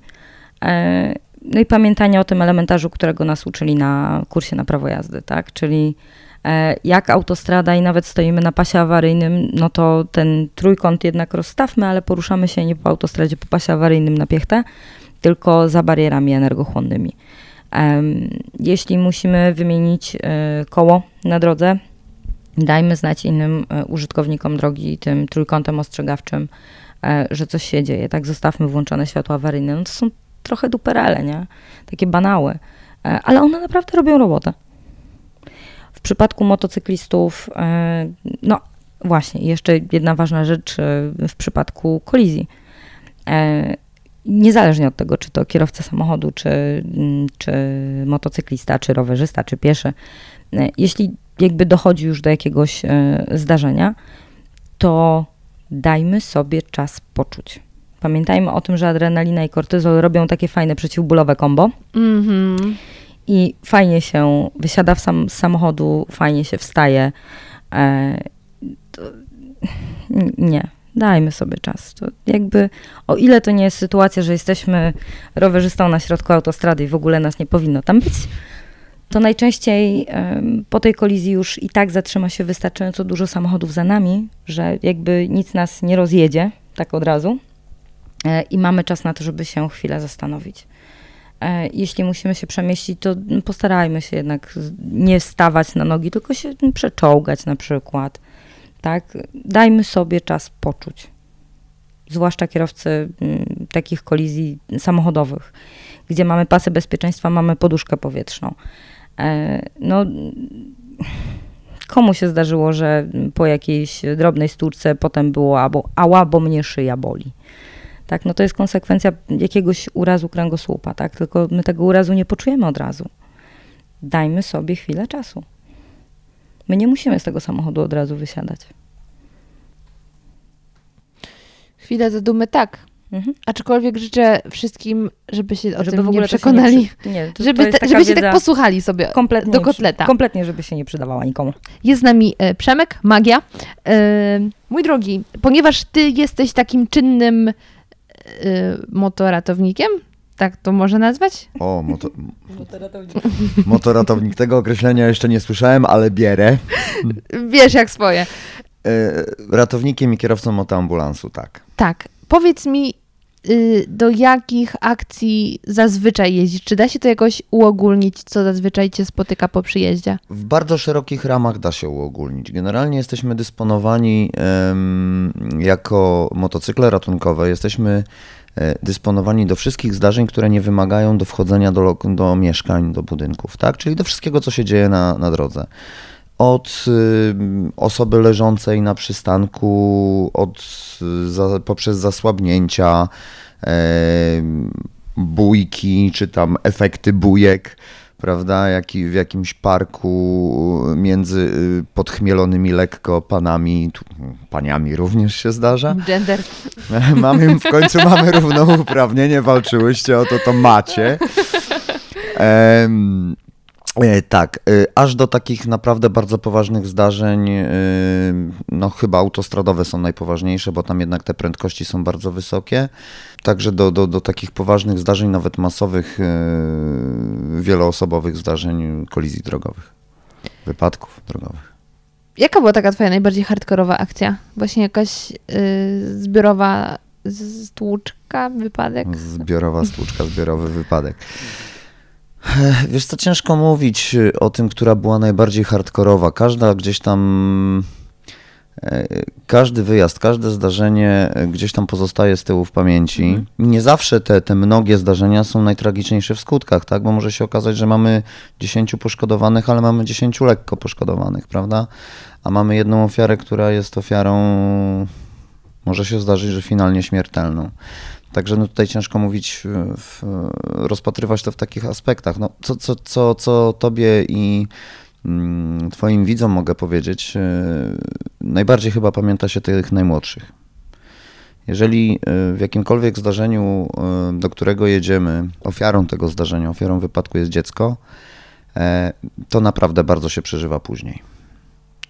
E, no i pamiętanie o tym elementarzu, którego nas uczyli na kursie na prawo jazdy, tak? Czyli e, jak autostrada i nawet stoimy na pasie awaryjnym, no to ten trójkąt jednak rozstawmy, ale poruszamy się nie po autostradzie, po pasie awaryjnym na piechtę, tylko za barierami energochłonnymi. Jeśli musimy wymienić e, koło na drodze, dajmy znać innym użytkownikom drogi, tym trójkątem ostrzegawczym, że coś się dzieje. Tak, zostawmy włączone światła awaryjne. No to są trochę duperele, nie? Takie banały. E, Ale one naprawdę robią robotę. W przypadku motocyklistów, e, no właśnie, jeszcze jedna ważna rzecz e, w przypadku kolizji. Niezależnie od tego, czy to kierowca samochodu, czy, mm, czy motocyklista, czy rowerzysta, czy pieszy, jeśli jakby dochodzi już do jakiegoś zdarzenia, to dajmy sobie czas poczuć. Pamiętajmy o tym, że adrenalina i kortyzol robią takie fajne przeciwbólowe kombo Mhm. i fajnie się wysiada w sam, z samochodu, fajnie się wstaje. E, to, nie, dajmy sobie czas. To jakby, o ile to nie jest sytuacja, że jesteśmy rowerzystą na środku autostrady i w ogóle nas nie powinno tam być, to najczęściej po tej kolizji już i tak zatrzyma się wystarczająco dużo samochodów za nami, że jakby nic nas nie rozjedzie tak od razu i mamy czas na to, żeby się chwilę zastanowić. E, Jeśli musimy się przemieścić, to postarajmy się jednak nie stawać na nogi, tylko się przeczołgać na przykład. Tak? Dajmy sobie czas poczuć. Zwłaszcza kierowcy mm, takich kolizji samochodowych, gdzie mamy pasy bezpieczeństwa, mamy poduszkę powietrzną. E, no, komu się zdarzyło, że po jakiejś drobnej stłuczce potem było albo ała, bo mnie szyja boli. Tak, no to jest konsekwencja jakiegoś urazu kręgosłupa, tak? Tylko my tego urazu nie poczujemy od razu. Dajmy sobie chwilę czasu. My nie musimy z tego samochodu od razu wysiadać. Chwilę zadumy tak. Mhm. Aczkolwiek życzę wszystkim, żeby się o Żeby tym w ogóle nie to przekonali. Nie, nie, to, to żeby te, taka żeby się tak posłuchali sobie kompletnie do kotleta. Kompletnie, żeby się nie przydawała nikomu. Jest z nami e, Przemek, Magia. E, mój drogi, ponieważ ty jesteś takim czynnym e, motoratownikiem, tak to można nazwać? O, moto, motoratownik. Tego określenia jeszcze nie słyszałem, ale bierę. Wiesz jak swoje. E, ratownikiem i kierowcą motoambulansu, tak. Tak. Powiedz mi, y, do jakich akcji zazwyczaj jeździsz? Czy da się to jakoś uogólnić, co zazwyczaj cię spotyka po przyjeździe? W bardzo szerokich ramach da się uogólnić. Generalnie jesteśmy dysponowani jako motocykle ratunkowe, jesteśmy e, dysponowani do wszystkich zdarzeń, które nie wymagają do wchodzenia do, do mieszkań, do budynków, tak? Czyli do wszystkiego, co się dzieje na, na drodze. Od osoby leżącej na przystanku, od, y, za, poprzez zasłabnięcia, em, bójki, czy tam efekty bujek, prawda, jaki, w jakimś parku między y, podchmielonymi lekko panami, tu, paniami również się zdarza. Gender. Mamy, w końcu mamy równouprawnienie, walczyłyście o to, to macie. Em, e, tak, e, aż do takich naprawdę bardzo poważnych zdarzeń, e, no chyba autostradowe są najpoważniejsze, bo tam jednak te prędkości są bardzo wysokie. Także do, do, do takich poważnych zdarzeń, nawet masowych, e, wieloosobowych zdarzeń, kolizji drogowych, wypadków drogowych. Jaka była taka twoja najbardziej hardkorowa akcja? Właśnie jakaś y, zbiorowa stłuczka, wypadek? Zbiorowa stłuczka, zbiorowy wypadek. Wiesz co, ciężko mówić y, o tym, która była najbardziej hardkorowa. Każda gdzieś tam, e, każdy wyjazd, każde zdarzenie e, gdzieś tam pozostaje z tyłu w pamięci. Nie zawsze te, te mnogie zdarzenia są najtragiczniejsze w skutkach, tak? Bo może się okazać, że mamy 10 poszkodowanych, ale mamy 10 lekko poszkodowanych, prawda? A mamy jedną ofiarę, która jest ofiarą, może się zdarzyć, że finalnie śmiertelną. Także no tutaj ciężko mówić, w, rozpatrywać to w takich aspektach. No, co, co, co, co tobie i mm, twoim widzom mogę powiedzieć, e, najbardziej chyba pamięta się tych najmłodszych. Jeżeli e, w jakimkolwiek zdarzeniu, e, do którego jedziemy, ofiarą tego zdarzenia, ofiarą wypadku jest dziecko, e, to naprawdę bardzo się przeżywa później.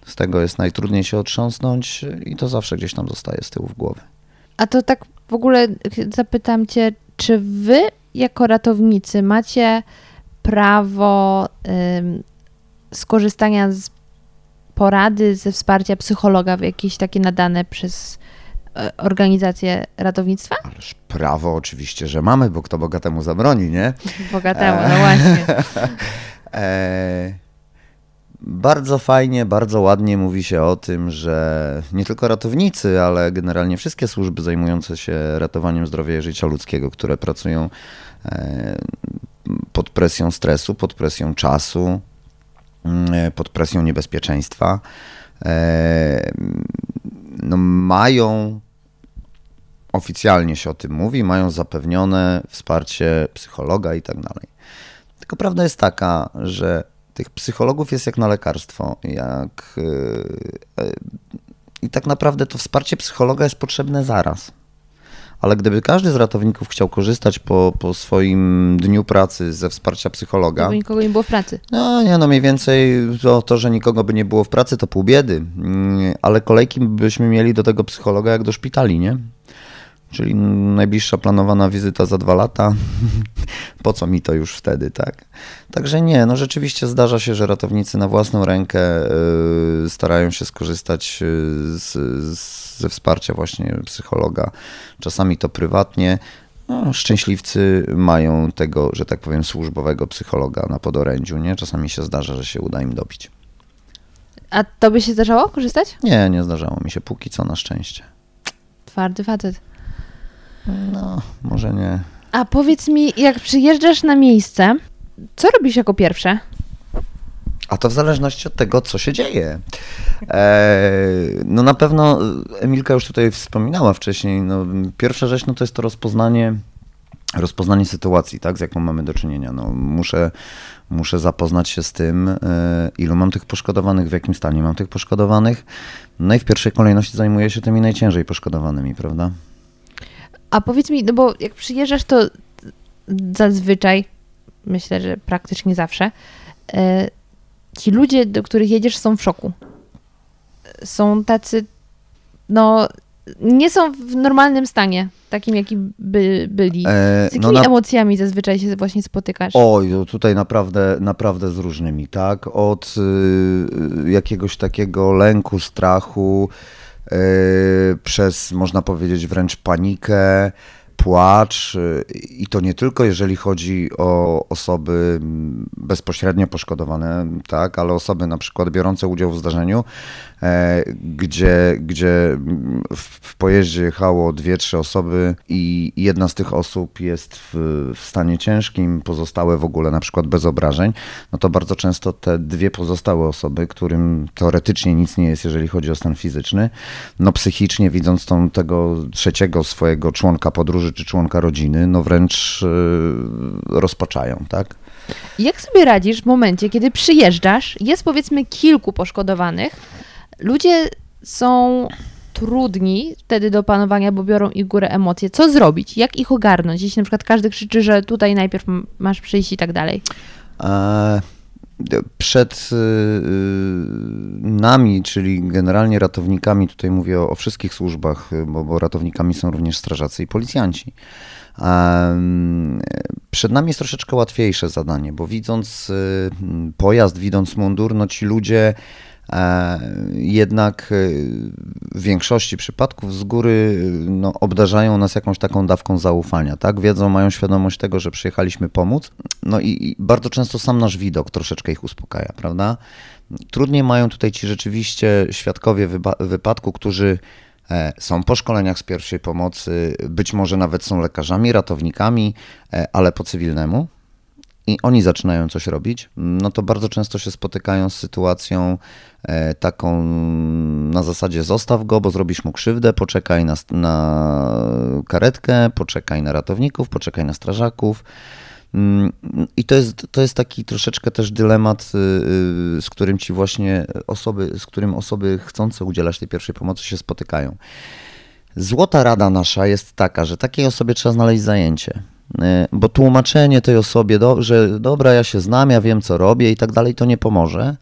Z tego jest najtrudniej się otrząsnąć i to zawsze gdzieś tam zostaje z tyłu w głowy. A to tak w ogóle zapytam cię, czy wy jako ratownicy macie prawo ym, skorzystania z porady, ze wsparcia psychologa w jakieś takie nadane przez e, organizacje ratownictwa? Ależ prawo oczywiście, że mamy, bo kto bogatemu zabroni, nie? Bogatemu, no właśnie. E, bardzo fajnie, bardzo ładnie mówi się o tym, że nie tylko ratownicy, ale generalnie wszystkie służby zajmujące się ratowaniem zdrowia i życia ludzkiego, które pracują e, pod presją stresu, pod presją czasu, mm, pod presją niebezpieczeństwa, e, no mają oficjalnie się o tym mówi, mają zapewnione wsparcie psychologa i tak dalej. Tylko prawda jest taka, że tych psychologów jest jak na lekarstwo. Jak, yy, yy, I tak naprawdę to wsparcie psychologa jest potrzebne zaraz. Ale gdyby każdy z ratowników chciał korzystać po, po swoim dniu pracy ze wsparcia psychologa, Żeby nikogo nie było w pracy. no nie, no mniej więcej to, to, że nikogo by nie było w pracy, to pół biedy. Mm, Ale kolejki byśmy mieli do tego psychologa jak do szpitali, nie? Czyli najbliższa planowana wizyta za dwa lata. Po co mi to już wtedy, tak? Także nie, no rzeczywiście zdarza się, że ratownicy na własną rękę y, starają się skorzystać y, z, z, ze wsparcia właśnie psychologa. Czasami to prywatnie. No, szczęśliwcy mają tego, że tak powiem, służbowego psychologa na podorędziu, nie? Czasami się zdarza, że się uda im dobić. A to by się zdarzało korzystać? Nie, nie zdarzało mi się póki co na szczęście. Twardy facet. No, może nie. A powiedz mi, jak przyjeżdżasz na miejsce, co robisz jako pierwsze? A to w zależności od tego, co się dzieje. E, no na pewno Emilka już tutaj wspominała wcześniej. No, pierwsza rzecz no, to jest to rozpoznanie rozpoznanie sytuacji, tak, z jaką mamy do czynienia. No, muszę, muszę zapoznać się z tym, y, ilu mam tych poszkodowanych, w jakim stanie mam tych poszkodowanych. No i w pierwszej kolejności zajmuję się tymi najciężej poszkodowanymi, prawda? A powiedz mi, no bo jak przyjeżdżasz, to zazwyczaj, myślę, że praktycznie zawsze, y, ci ludzie, do których jedziesz, są w szoku. Są tacy, no, nie są w normalnym stanie, takim jaki by byli. E, z jakimi no na- emocjami zazwyczaj się właśnie spotykasz? Oj, no tutaj naprawdę, naprawdę z różnymi, tak? Od y, jakiegoś takiego lęku, strachu, y, przez można powiedzieć wręcz panikę, płacz y, i to nie tylko jeżeli chodzi o osoby mm, bezpośrednio poszkodowane, tak, ale osoby na przykład biorące udział w zdarzeniu, e, gdzie, gdzie mm, w, pojeździe jechało dwie, trzy osoby i jedna z tych osób jest w, w stanie ciężkim, pozostałe w ogóle na przykład bez obrażeń, no to bardzo często te dwie pozostałe osoby, którym teoretycznie nic nie jest, jeżeli chodzi o stan fizyczny, no psychicznie widząc tą, tego trzeciego swojego członka podróży czy członka rodziny, no wręcz yy, rozpaczają, tak? Jak sobie radzisz w momencie, kiedy przyjeżdżasz, jest powiedzmy kilku poszkodowanych, ludzie są trudni wtedy do panowania, bo biorą ich górę emocje. Co zrobić? Jak ich ogarnąć? Jeśli na przykład każdy krzyczy, że tutaj najpierw masz przyjść i tak dalej. E, Przed y, y, nami, czyli generalnie ratownikami, tutaj mówię o, wszystkich służbach, y, bo, bo ratownikami są również strażacy i policjanci. Przed nami jest troszeczkę łatwiejsze zadanie, bo widząc pojazd, widząc mundur, no ci ludzie jednak y, w większości przypadków z góry y, no, obdarzają nas jakąś taką dawką zaufania, tak? Wiedzą, mają świadomość tego, że przyjechaliśmy pomóc. No i, i bardzo często sam nasz widok troszeczkę ich uspokaja, prawda? Trudniej mają tutaj ci rzeczywiście świadkowie wypadku, którzy e, są po szkoleniach z pierwszej pomocy, być może nawet są lekarzami, ratownikami, e, ale po cywilnemu i oni zaczynają coś robić, no to bardzo często się spotykają z sytuacją e, taką na zasadzie zostaw go, bo zrobisz mu krzywdę, poczekaj na, na karetkę, poczekaj na ratowników, poczekaj na strażaków. Mm, I to jest, to jest taki troszeczkę też dylemat, y, y, z którym ci właśnie osoby, z którym osoby chcące udzielać tej pierwszej pomocy się spotykają. Złota rada nasza jest taka, że takiej osobie trzeba znaleźć zajęcie. Y, Bo tłumaczenie tej osobie, że dobra, ja się znam, ja wiem co robię i tak dalej, to nie pomoże.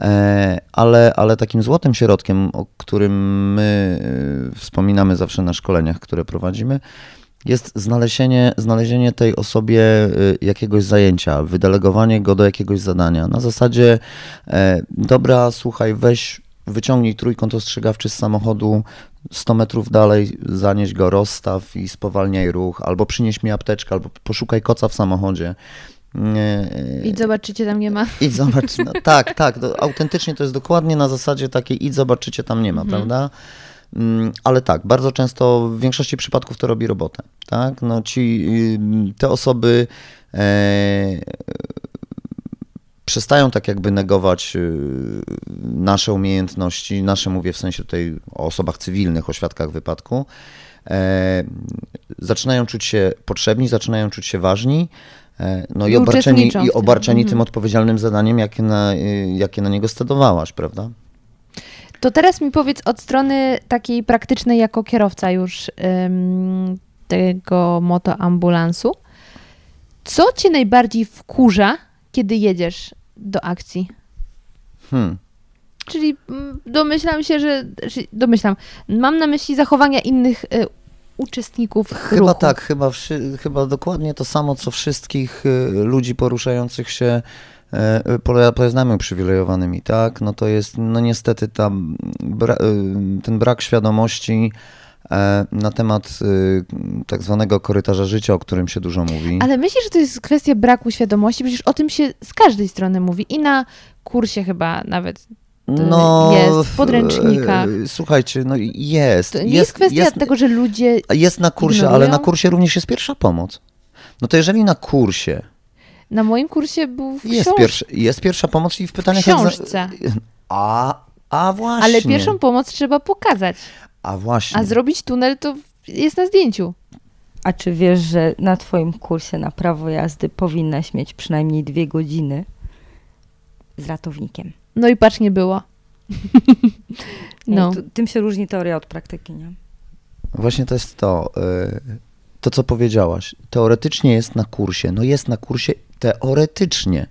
E, Ale, ale takim złotym środkiem, o którym my y, wspominamy zawsze na szkoleniach, które prowadzimy, jest znalezienie, znalezienie tej osobie jakiegoś zajęcia, wydelegowanie go do jakiegoś zadania. Na zasadzie, e, dobra, słuchaj, weź, wyciągnij trójkąt ostrzegawczy z samochodu, 100 metrów dalej, zanieś go, rozstaw i spowalniaj ruch, albo przynieś mi apteczkę, albo poszukaj koca w samochodzie. Nie, I zobaczycie, tam nie ma. Idź zobacz, no, tak, tak, to, autentycznie to jest dokładnie na zasadzie takiej idź zobaczycie tam nie ma, prawda? Mm, Ale tak, bardzo często w większości przypadków to robi robotę, tak? No ci, y, te osoby e, przestają tak jakby negować y, nasze umiejętności, nasze mówię w sensie tutaj o osobach cywilnych, o świadkach wypadku, e, zaczynają czuć się potrzebni, zaczynają czuć się ważni, e, no i, I obarczeni, i tym. obarczeni Mhm. tym odpowiedzialnym zadaniem, jakie na, y, jakie na niego stedowałaś, prawda? To teraz mi powiedz od strony takiej praktycznej, jako kierowca już ym, tego motoambulansu, co cię najbardziej wkurza, kiedy jedziesz do akcji? Hmm. Czyli mm, domyślam się, że. Domyślam. Mam na myśli zachowania innych y, uczestników Chyba ruchu. tak, chyba, chyba dokładnie to samo, co wszystkich y, ludzi poruszających się poja- pojazdami uprzywilejowanymi, tak? No to jest, no niestety tam bra- y, ten brak świadomości na temat y, tak zwanego korytarza życia, o którym się dużo mówi. Ale myślisz, że to jest kwestia braku świadomości? Przecież o tym się z każdej strony mówi. I na kursie chyba nawet. No, jest w podręcznikach. e, Słuchajcie, no jest. To nie jest, kwestia jest, tego, że ludzie. jest na kursie, ignorują? ale na kursie również jest pierwsza pomoc. No to jeżeli na kursie Na moim kursie był w Jest, pierwsza, jest pierwsza pomoc i w w pytaniach... książce. A, a właśnie. Ale pierwszą pomoc trzeba pokazać. A właśnie. A zrobić tunel to jest na zdjęciu. A czy wiesz, że na twoim kursie na prawo jazdy powinnaś mieć przynajmniej dwie godziny z ratownikiem? No i patrz, nie było. No. Tu- tym się różni teoria od praktyki, nie? Właśnie to jest to, y, to co powiedziałaś. Teoretycznie jest na kursie. No jest na kursie teoretycznie.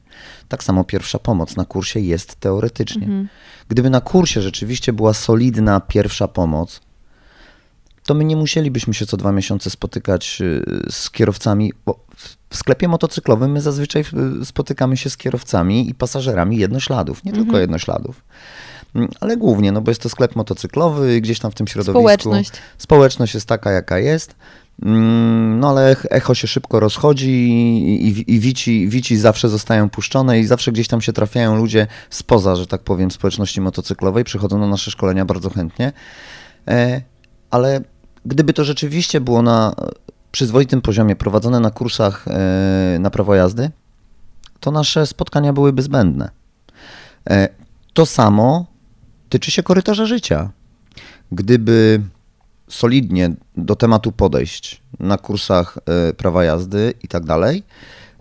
Tak samo pierwsza pomoc na kursie jest teoretycznie. Mhm. Gdyby na kursie rzeczywiście była solidna pierwsza pomoc, to my nie musielibyśmy się co dwa miesiące spotykać y, z kierowcami, bo w- sklepie motocyklowym my zazwyczaj y, spotykamy się z kierowcami i pasażerami jednośladów, nie Mhm. tylko jednośladów. Mm, Ale głównie, no bo jest to sklep motocyklowy, gdzieś tam w tym środowisku. Społeczność. Społeczność jest taka, jaka jest. Mm, No ale ech- echo się szybko rozchodzi i, i, i wici, wici zawsze zostają puszczone i zawsze gdzieś tam się trafiają ludzie spoza, że tak powiem, społeczności motocyklowej, przychodzą na nasze szkolenia bardzo chętnie. E, ale gdyby to rzeczywiście było na przyzwoitym poziomie prowadzone na kursach e, na prawo jazdy, to nasze spotkania byłyby zbędne. E, To samo tyczy się korytarza życia. Gdyby solidnie do tematu podejść na kursach e, prawa jazdy i tak dalej,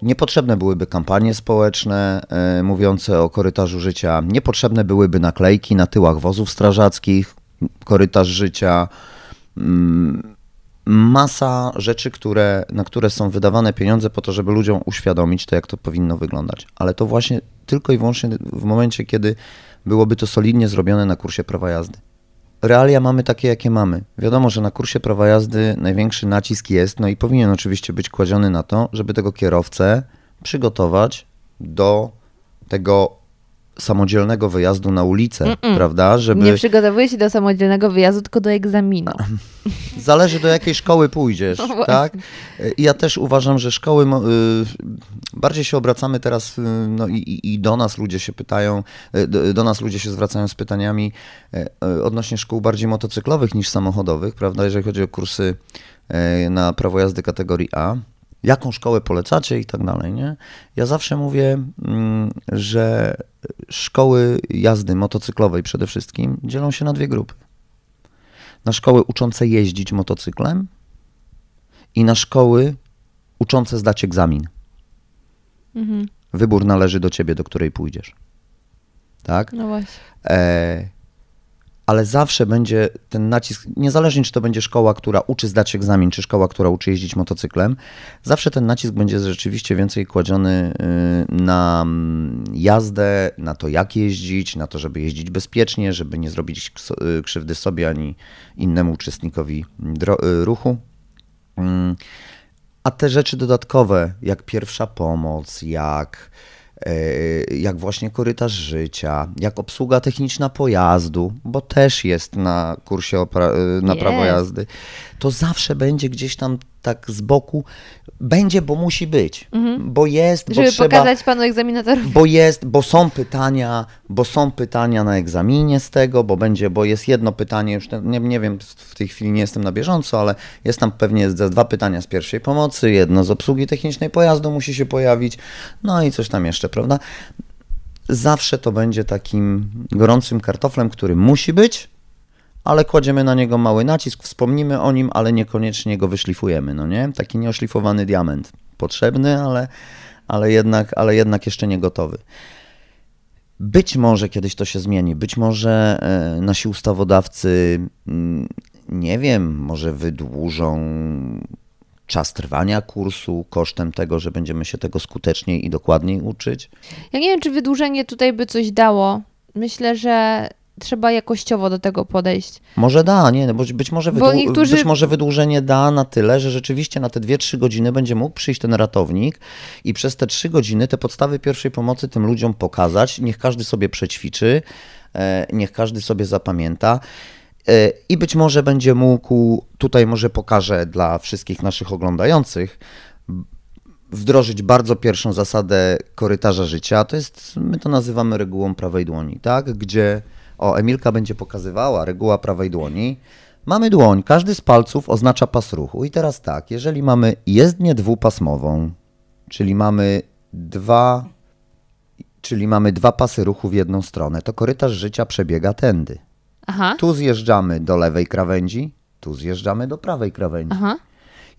niepotrzebne byłyby kampanie społeczne e, mówiące o korytarzu życia, niepotrzebne byłyby naklejki na tyłach wozów strażackich, korytarz życia, masa rzeczy, które, na które są wydawane pieniądze po to, żeby ludziom uświadomić to, jak to powinno wyglądać. Ale to właśnie tylko i wyłącznie w momencie, kiedy byłoby to solidnie zrobione na kursie prawa jazdy. Realia mamy takie, jakie mamy. Wiadomo, że na kursie prawa jazdy największy nacisk jest, no i powinien oczywiście być kładziony na to, żeby tego kierowcę przygotować do tego samodzielnego wyjazdu na ulicę, Mm-mm. prawda? Żeby... Nie przygotowuję się do samodzielnego wyjazdu, tylko do egzaminu. Zależy do jakiej szkoły pójdziesz, No tak? I ja też uważam, że szkoły, y, bardziej się obracamy teraz, y, no i- i, do nas ludzie się pytają, y, do, do nas ludzie się zwracają z pytaniami odnośnie szkół bardziej motocyklowych niż samochodowych, prawda, jeżeli chodzi o kursy na prawo jazdy kategorii A. Jaką szkołę polecacie i tak dalej, nie? Ja zawsze mówię, mm, że szkoły jazdy motocyklowej przede wszystkim dzielą się na dwie grupy na szkoły uczące jeździć motocyklem i na szkoły uczące zdać egzamin. Mhm. Wybór należy do ciebie, do której pójdziesz. Tak? No właśnie. E, ale zawsze będzie ten nacisk, niezależnie czy to będzie szkoła, która uczy zdać egzamin, czy szkoła, która uczy jeździć motocyklem, zawsze ten nacisk będzie rzeczywiście więcej kładziony y, na mm, jazdę, na to jak jeździć, na to, żeby jeździć bezpiecznie, żeby nie zrobić y, krzywdy sobie ani innemu uczestnikowi y, ruchu. Mm, A te rzeczy dodatkowe, jak pierwsza pomoc, jak, jak właśnie korytarz życia, jak obsługa techniczna pojazdu, bo też jest na kursie e, na prawo jazdy, to zawsze będzie gdzieś tam tak z boku. Będzie, bo musi być. Bo jest, bo Mhm. Żeby trzeba. pokazać panu egzaminatorowi. Bo jest, bo są pytania, bo są pytania na egzaminie z tego, bo będzie, bo jest jedno pytanie, już nie, nie wiem, w tej chwili nie jestem na bieżąco, ale jest tam pewnie dwa pytania z pierwszej pomocy, jedno z obsługi technicznej pojazdu musi się pojawić, no i coś tam jeszcze, prawda? Zawsze to będzie takim gorącym kartoflem, który musi być, ale kładziemy na niego mały nacisk, wspomnimy o nim, ale niekoniecznie go wyszlifujemy, no nie? Taki nieoszlifowany diament. Potrzebny, ale, ale, jednak, ale jednak jeszcze nie gotowy. Być może kiedyś to się zmieni, być może e, nasi ustawodawcy, mm, nie wiem, może wydłużą czas trwania kursu kosztem tego, że będziemy się tego skuteczniej i dokładniej uczyć. Ja nie wiem, czy wydłużenie tutaj by coś dało. Myślę, że trzeba jakościowo do tego podejść. Może da, nie, no bo być może, wydłu- niektórzy- być może wydłużenie da na tyle, że rzeczywiście na te 2-3 godziny będzie mógł przyjść ten ratownik i przez te 3 godziny te podstawy pierwszej pomocy tym ludziom pokazać. Niech każdy sobie przećwiczy, e, niech każdy sobie zapamięta. E, I być może będzie mógł, tutaj może pokażę dla wszystkich naszych oglądających, wdrożyć bardzo pierwszą zasadę korytarza życia. To jest, my to nazywamy regułą prawej dłoni, tak? Gdzie, o, Emilka będzie pokazywała reguła prawej dłoni. Mamy dłoń, każdy z palców oznacza pas ruchu. I teraz tak, jeżeli mamy jezdnię dwupasmową, czyli mamy dwa, czyli mamy dwa pasy ruchu w jedną stronę, to korytarz życia przebiega tędy. Aha, Tu zjeżdżamy do lewej krawędzi, tu zjeżdżamy do prawej krawędzi. aha.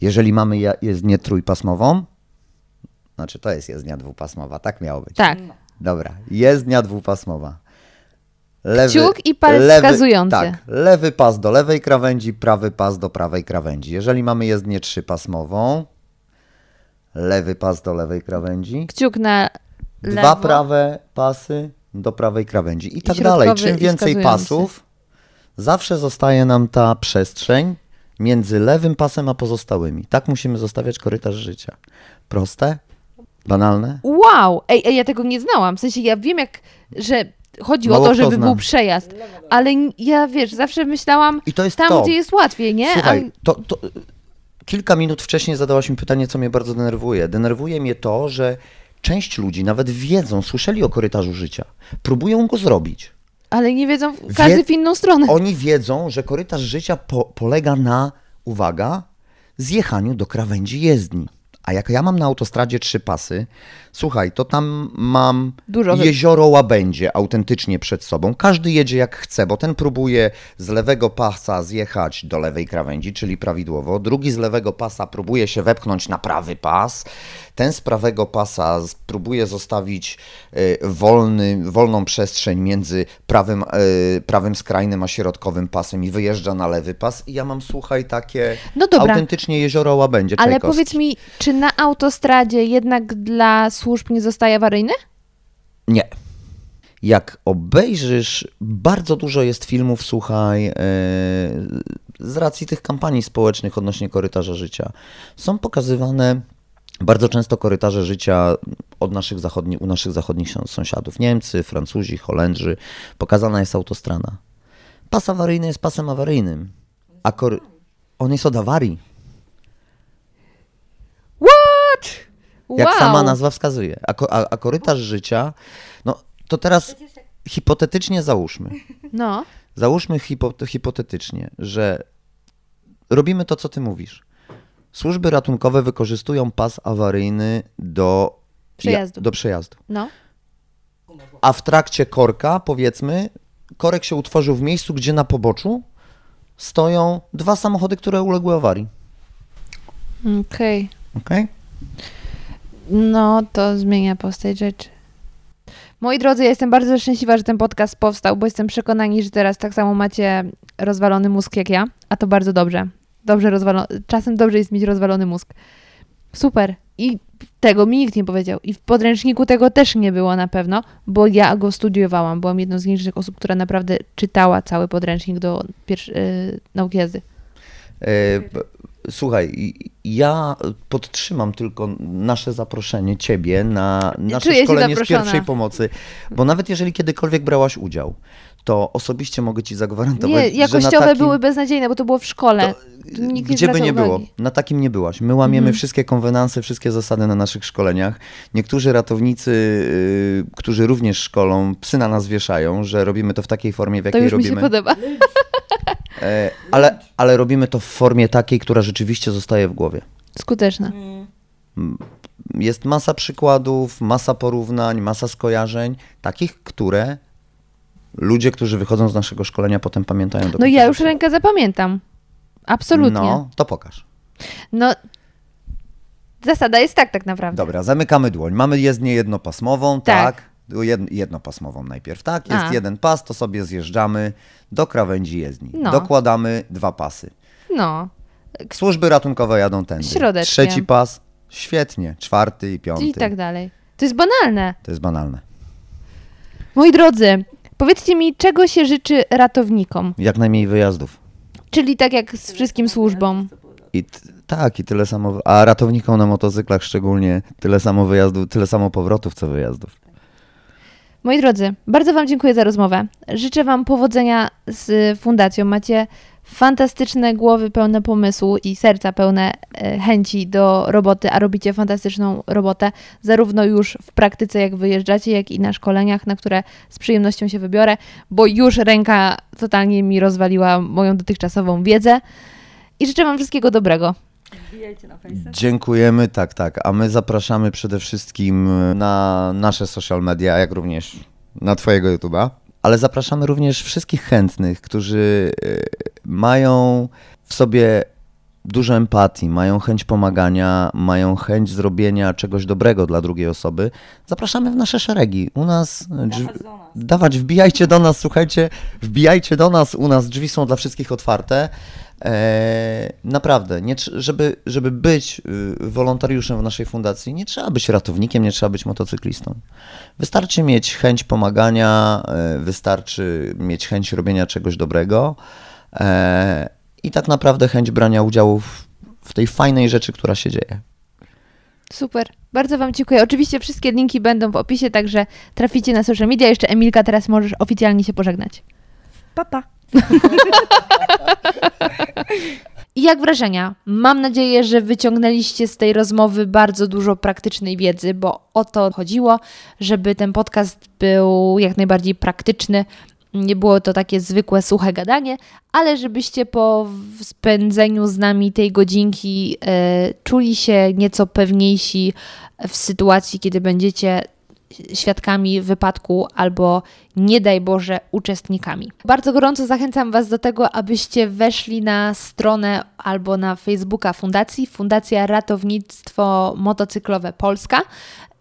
Jeżeli mamy jezdnię trójpasmową, znaczy to jest jezdnia dwupasmowa, tak miało być. Tak. Dobra, jezdnia dwupasmowa. Lewy, Kciuk i palec wskazujący. Tak, lewy pas do lewej krawędzi, prawy pas do prawej krawędzi. Jeżeli mamy jezdnię trzypasmową, lewy pas do lewej krawędzi, Kciuk na lewo. dwa prawe pasy do prawej krawędzi i tak środkowy dalej. Czym i więcej pasów, zawsze zostaje nam ta przestrzeń między lewym pasem a pozostałymi. Tak musimy zostawiać korytarz życia. Proste? Banalne? Wow! Ej, ej, ja tego nie znałam. W sensie ja wiem, jak, że chodzi Mało o to, żeby był przejazd, ale ja wiesz, zawsze myślałam I to jest tam, to. gdzie jest łatwiej, nie? Słuchaj, A- to, to kilka minut wcześniej zadałaś mi pytanie, co mnie bardzo denerwuje. Denerwuje mnie to, że część ludzi nawet wiedzą, słyszeli o korytarzu życia, próbują go zrobić. ale nie wiedzą, każdy Wie- w inną stronę. Oni wiedzą, że korytarz życia po, polega na, uwaga, zjechaniu do krawędzi jezdni. A jak ja mam na autostradzie trzy pasy, słuchaj, to tam mam Dużo jezioro łabędzie autentycznie przed sobą. Każdy jedzie jak chce, bo ten próbuje z lewego pasa zjechać do lewej krawędzi, czyli prawidłowo. Drugi z lewego pasa próbuje się wepchnąć na prawy pas. Ten z prawego pasa próbuje zostawić y, wolny, wolną przestrzeń między prawym, y, prawym skrajnym a środkowym pasem i wyjeżdża na lewy pas. I ja mam, słuchaj, takie No dobra. autentycznie jezioro łabędzie. Ale powiedz mi, czy na autostradzie jednak dla służb nie zostaje awaryjny? Nie. Jak obejrzysz, bardzo dużo jest filmów, słuchaj, e, z racji tych kampanii społecznych odnośnie korytarza życia. Są pokazywane bardzo często korytarze życia od naszych zachodni, u naszych zachodnich sąs- sąsiadów. Niemcy, Francuzi, Holendrzy. Pokazana jest autostrada. Pas awaryjny jest pasem awaryjnym. A kory... on jest od awarii. What? Jak wow. sama nazwa wskazuje. A, a, a korytarz życia, no to teraz hipotetycznie załóżmy. No, Załóżmy hipo, hipotetycznie, że robimy to, co ty mówisz. Służby ratunkowe wykorzystują pas awaryjny do Przejazdu. Ja, do przejazdu. no. A w trakcie korka, powiedzmy, korek się utworzył w miejscu, gdzie na poboczu stoją dwa samochody, które uległy awarii. Okej. Okay? No, to zmienia postać rzeczy. Moi drodzy, ja jestem bardzo szczęśliwa, że ten podcast powstał, bo jestem przekonani, że teraz tak samo macie rozwalony mózg jak ja, a to bardzo dobrze. Dobrze rozwalony. Czasem dobrze jest mieć rozwalony mózg. Super. I tego mi nikt nie powiedział. I w podręczniku tego też nie było na pewno, bo ja go studiowałam. Byłam jedną z nielicznych osób, która naprawdę czytała cały podręcznik do pierwszy, yy, nauki jazdy. E, Słuchaj, ja podtrzymam tylko nasze zaproszenie ciebie na nasze Czuję szkolenie z pierwszej pomocy, bo nawet jeżeli kiedykolwiek brałaś udział, to osobiście mogę ci zagwarantować, Nie, że na jakościowe takim, były beznadziejne, bo to było w szkole. Tu nikt nie gdzie by zwracał nie było, uwagi. na takim nie byłaś. My łamiemy Mhm. wszystkie konwenanse, wszystkie zasady na naszych szkoleniach. Niektórzy ratownicy, y, którzy również szkolą, psy na nas wieszają, że robimy to w takiej formie, w To jakiej już mi robimy. się podoba. E, ale, ale robimy to w formie takiej, która rzeczywiście zostaje w głowie. Skuteczne. Jest masa przykładów, masa porównań, masa skojarzeń, takich, które ludzie, którzy wychodzą z naszego szkolenia, potem pamiętają do No ja już rękę zapamiętam. Absolutnie. No, to pokaż. No, zasada jest tak tak naprawdę. Dobra, zamykamy dłoń. Mamy jezdnię jednopasmową, Tak. tak. Jed, jednopasmową najpierw, tak. Jest A. jeden pas, to sobie zjeżdżamy do krawędzi jezdni. No. Dokładamy dwa pasy. No, Służby ratunkowe jadą tędy. Trzeci pas, świetnie. Czwarty i piąty. i tak dalej. To jest banalne. To jest banalne. Moi drodzy, powiedzcie mi, czego się życzy ratownikom? Jak najmniej wyjazdów. Czyli tak jak z wszystkim służbom. I tak, i tyle samo. A ratownikom na motocyklach szczególnie tyle samo wyjazdów, tyle samo powrotów, co wyjazdów. Moi drodzy, bardzo Wam dziękuję za rozmowę. Życzę Wam powodzenia z fundacją. Macie fantastyczne głowy pełne pomysłu i serca pełne e, chęci do roboty, a robicie fantastyczną robotę, zarówno już w praktyce, jak wyjeżdżacie, jak i na szkoleniach, na które z przyjemnością się wybiorę, bo już ręka totalnie mi rozwaliła moją dotychczasową wiedzę. I życzę Wam wszystkiego dobrego. Dziękujemy, tak, tak. A my zapraszamy przede wszystkim na nasze social media, jak również na Twojego YouTube'a. Ale zapraszamy również wszystkich chętnych, którzy y, mają w sobie dużo empatii, mają chęć pomagania, mają chęć zrobienia czegoś dobrego dla drugiej osoby. Zapraszamy w nasze szeregi. U nas drzwi, dawać, wbijajcie do nas, słuchajcie, wbijajcie do nas, u nas drzwi są dla wszystkich otwarte. E, naprawdę, nie, żeby, żeby być y, wolontariuszem w naszej fundacji, nie trzeba być ratownikiem, nie trzeba być motocyklistą. Wystarczy mieć chęć pomagania, e, wystarczy mieć chęć robienia czegoś dobrego e, i tak naprawdę chęć brania udziału w, w tej fajnej rzeczy, która się dzieje. Super. Bardzo Wam dziękuję. Oczywiście wszystkie linki będą w opisie, także traficie na social media. Jeszcze Emilka, teraz możesz oficjalnie się pożegnać. Papa. I jak wrażenia? Mam nadzieję, że wyciągnęliście z tej rozmowy bardzo dużo praktycznej wiedzy, bo o to chodziło, żeby ten podcast był jak najbardziej praktyczny. Nie było to takie zwykłe, suche gadanie, ale żebyście po spędzeniu z nami tej godzinki e, czuli się nieco pewniejsi w sytuacji, kiedy będziecie świadkami wypadku albo nie daj Boże uczestnikami. Bardzo gorąco zachęcam Was do tego, abyście weszli na stronę albo na Facebooka Fundacji, Fundacja Ratownictwo Motocyklowe Polska.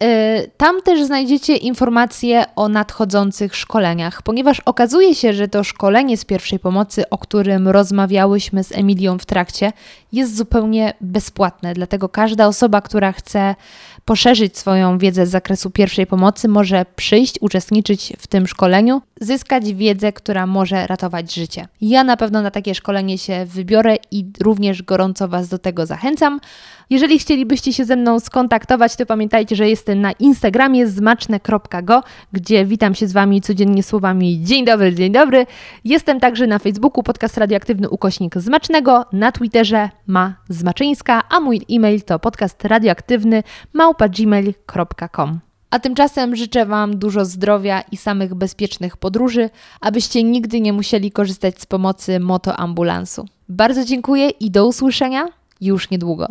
Y, tam też znajdziecie informacje o nadchodzących szkoleniach, ponieważ okazuje się, że to szkolenie z pierwszej pomocy, o którym rozmawiałyśmy z Emilią w trakcie, jest zupełnie bezpłatne. Dlatego każda osoba, która chce poszerzyć swoją wiedzę z zakresu pierwszej pomocy, może przyjść, uczestniczyć w tym szkoleniu, zyskać wiedzę, która może ratować życie. Ja na pewno na takie szkolenie się wybiorę i również gorąco Was do tego zachęcam. Jeżeli chcielibyście się ze mną skontaktować, to pamiętajcie, że jestem na Instagramie zmaczne.go, gdzie witam się z Wami codziennie słowami dzień dobry, dzień dobry. Jestem także na Facebooku podcast radioaktywny ukośnik zmacznego, na Twitterze ma zmaczyńska, a mój e-mail to podcast radioaktywny małpa.gmail.com. A tymczasem życzę Wam dużo zdrowia i samych bezpiecznych podróży, abyście nigdy nie musieli korzystać z pomocy motoambulansu. Bardzo dziękuję i do usłyszenia już niedługo.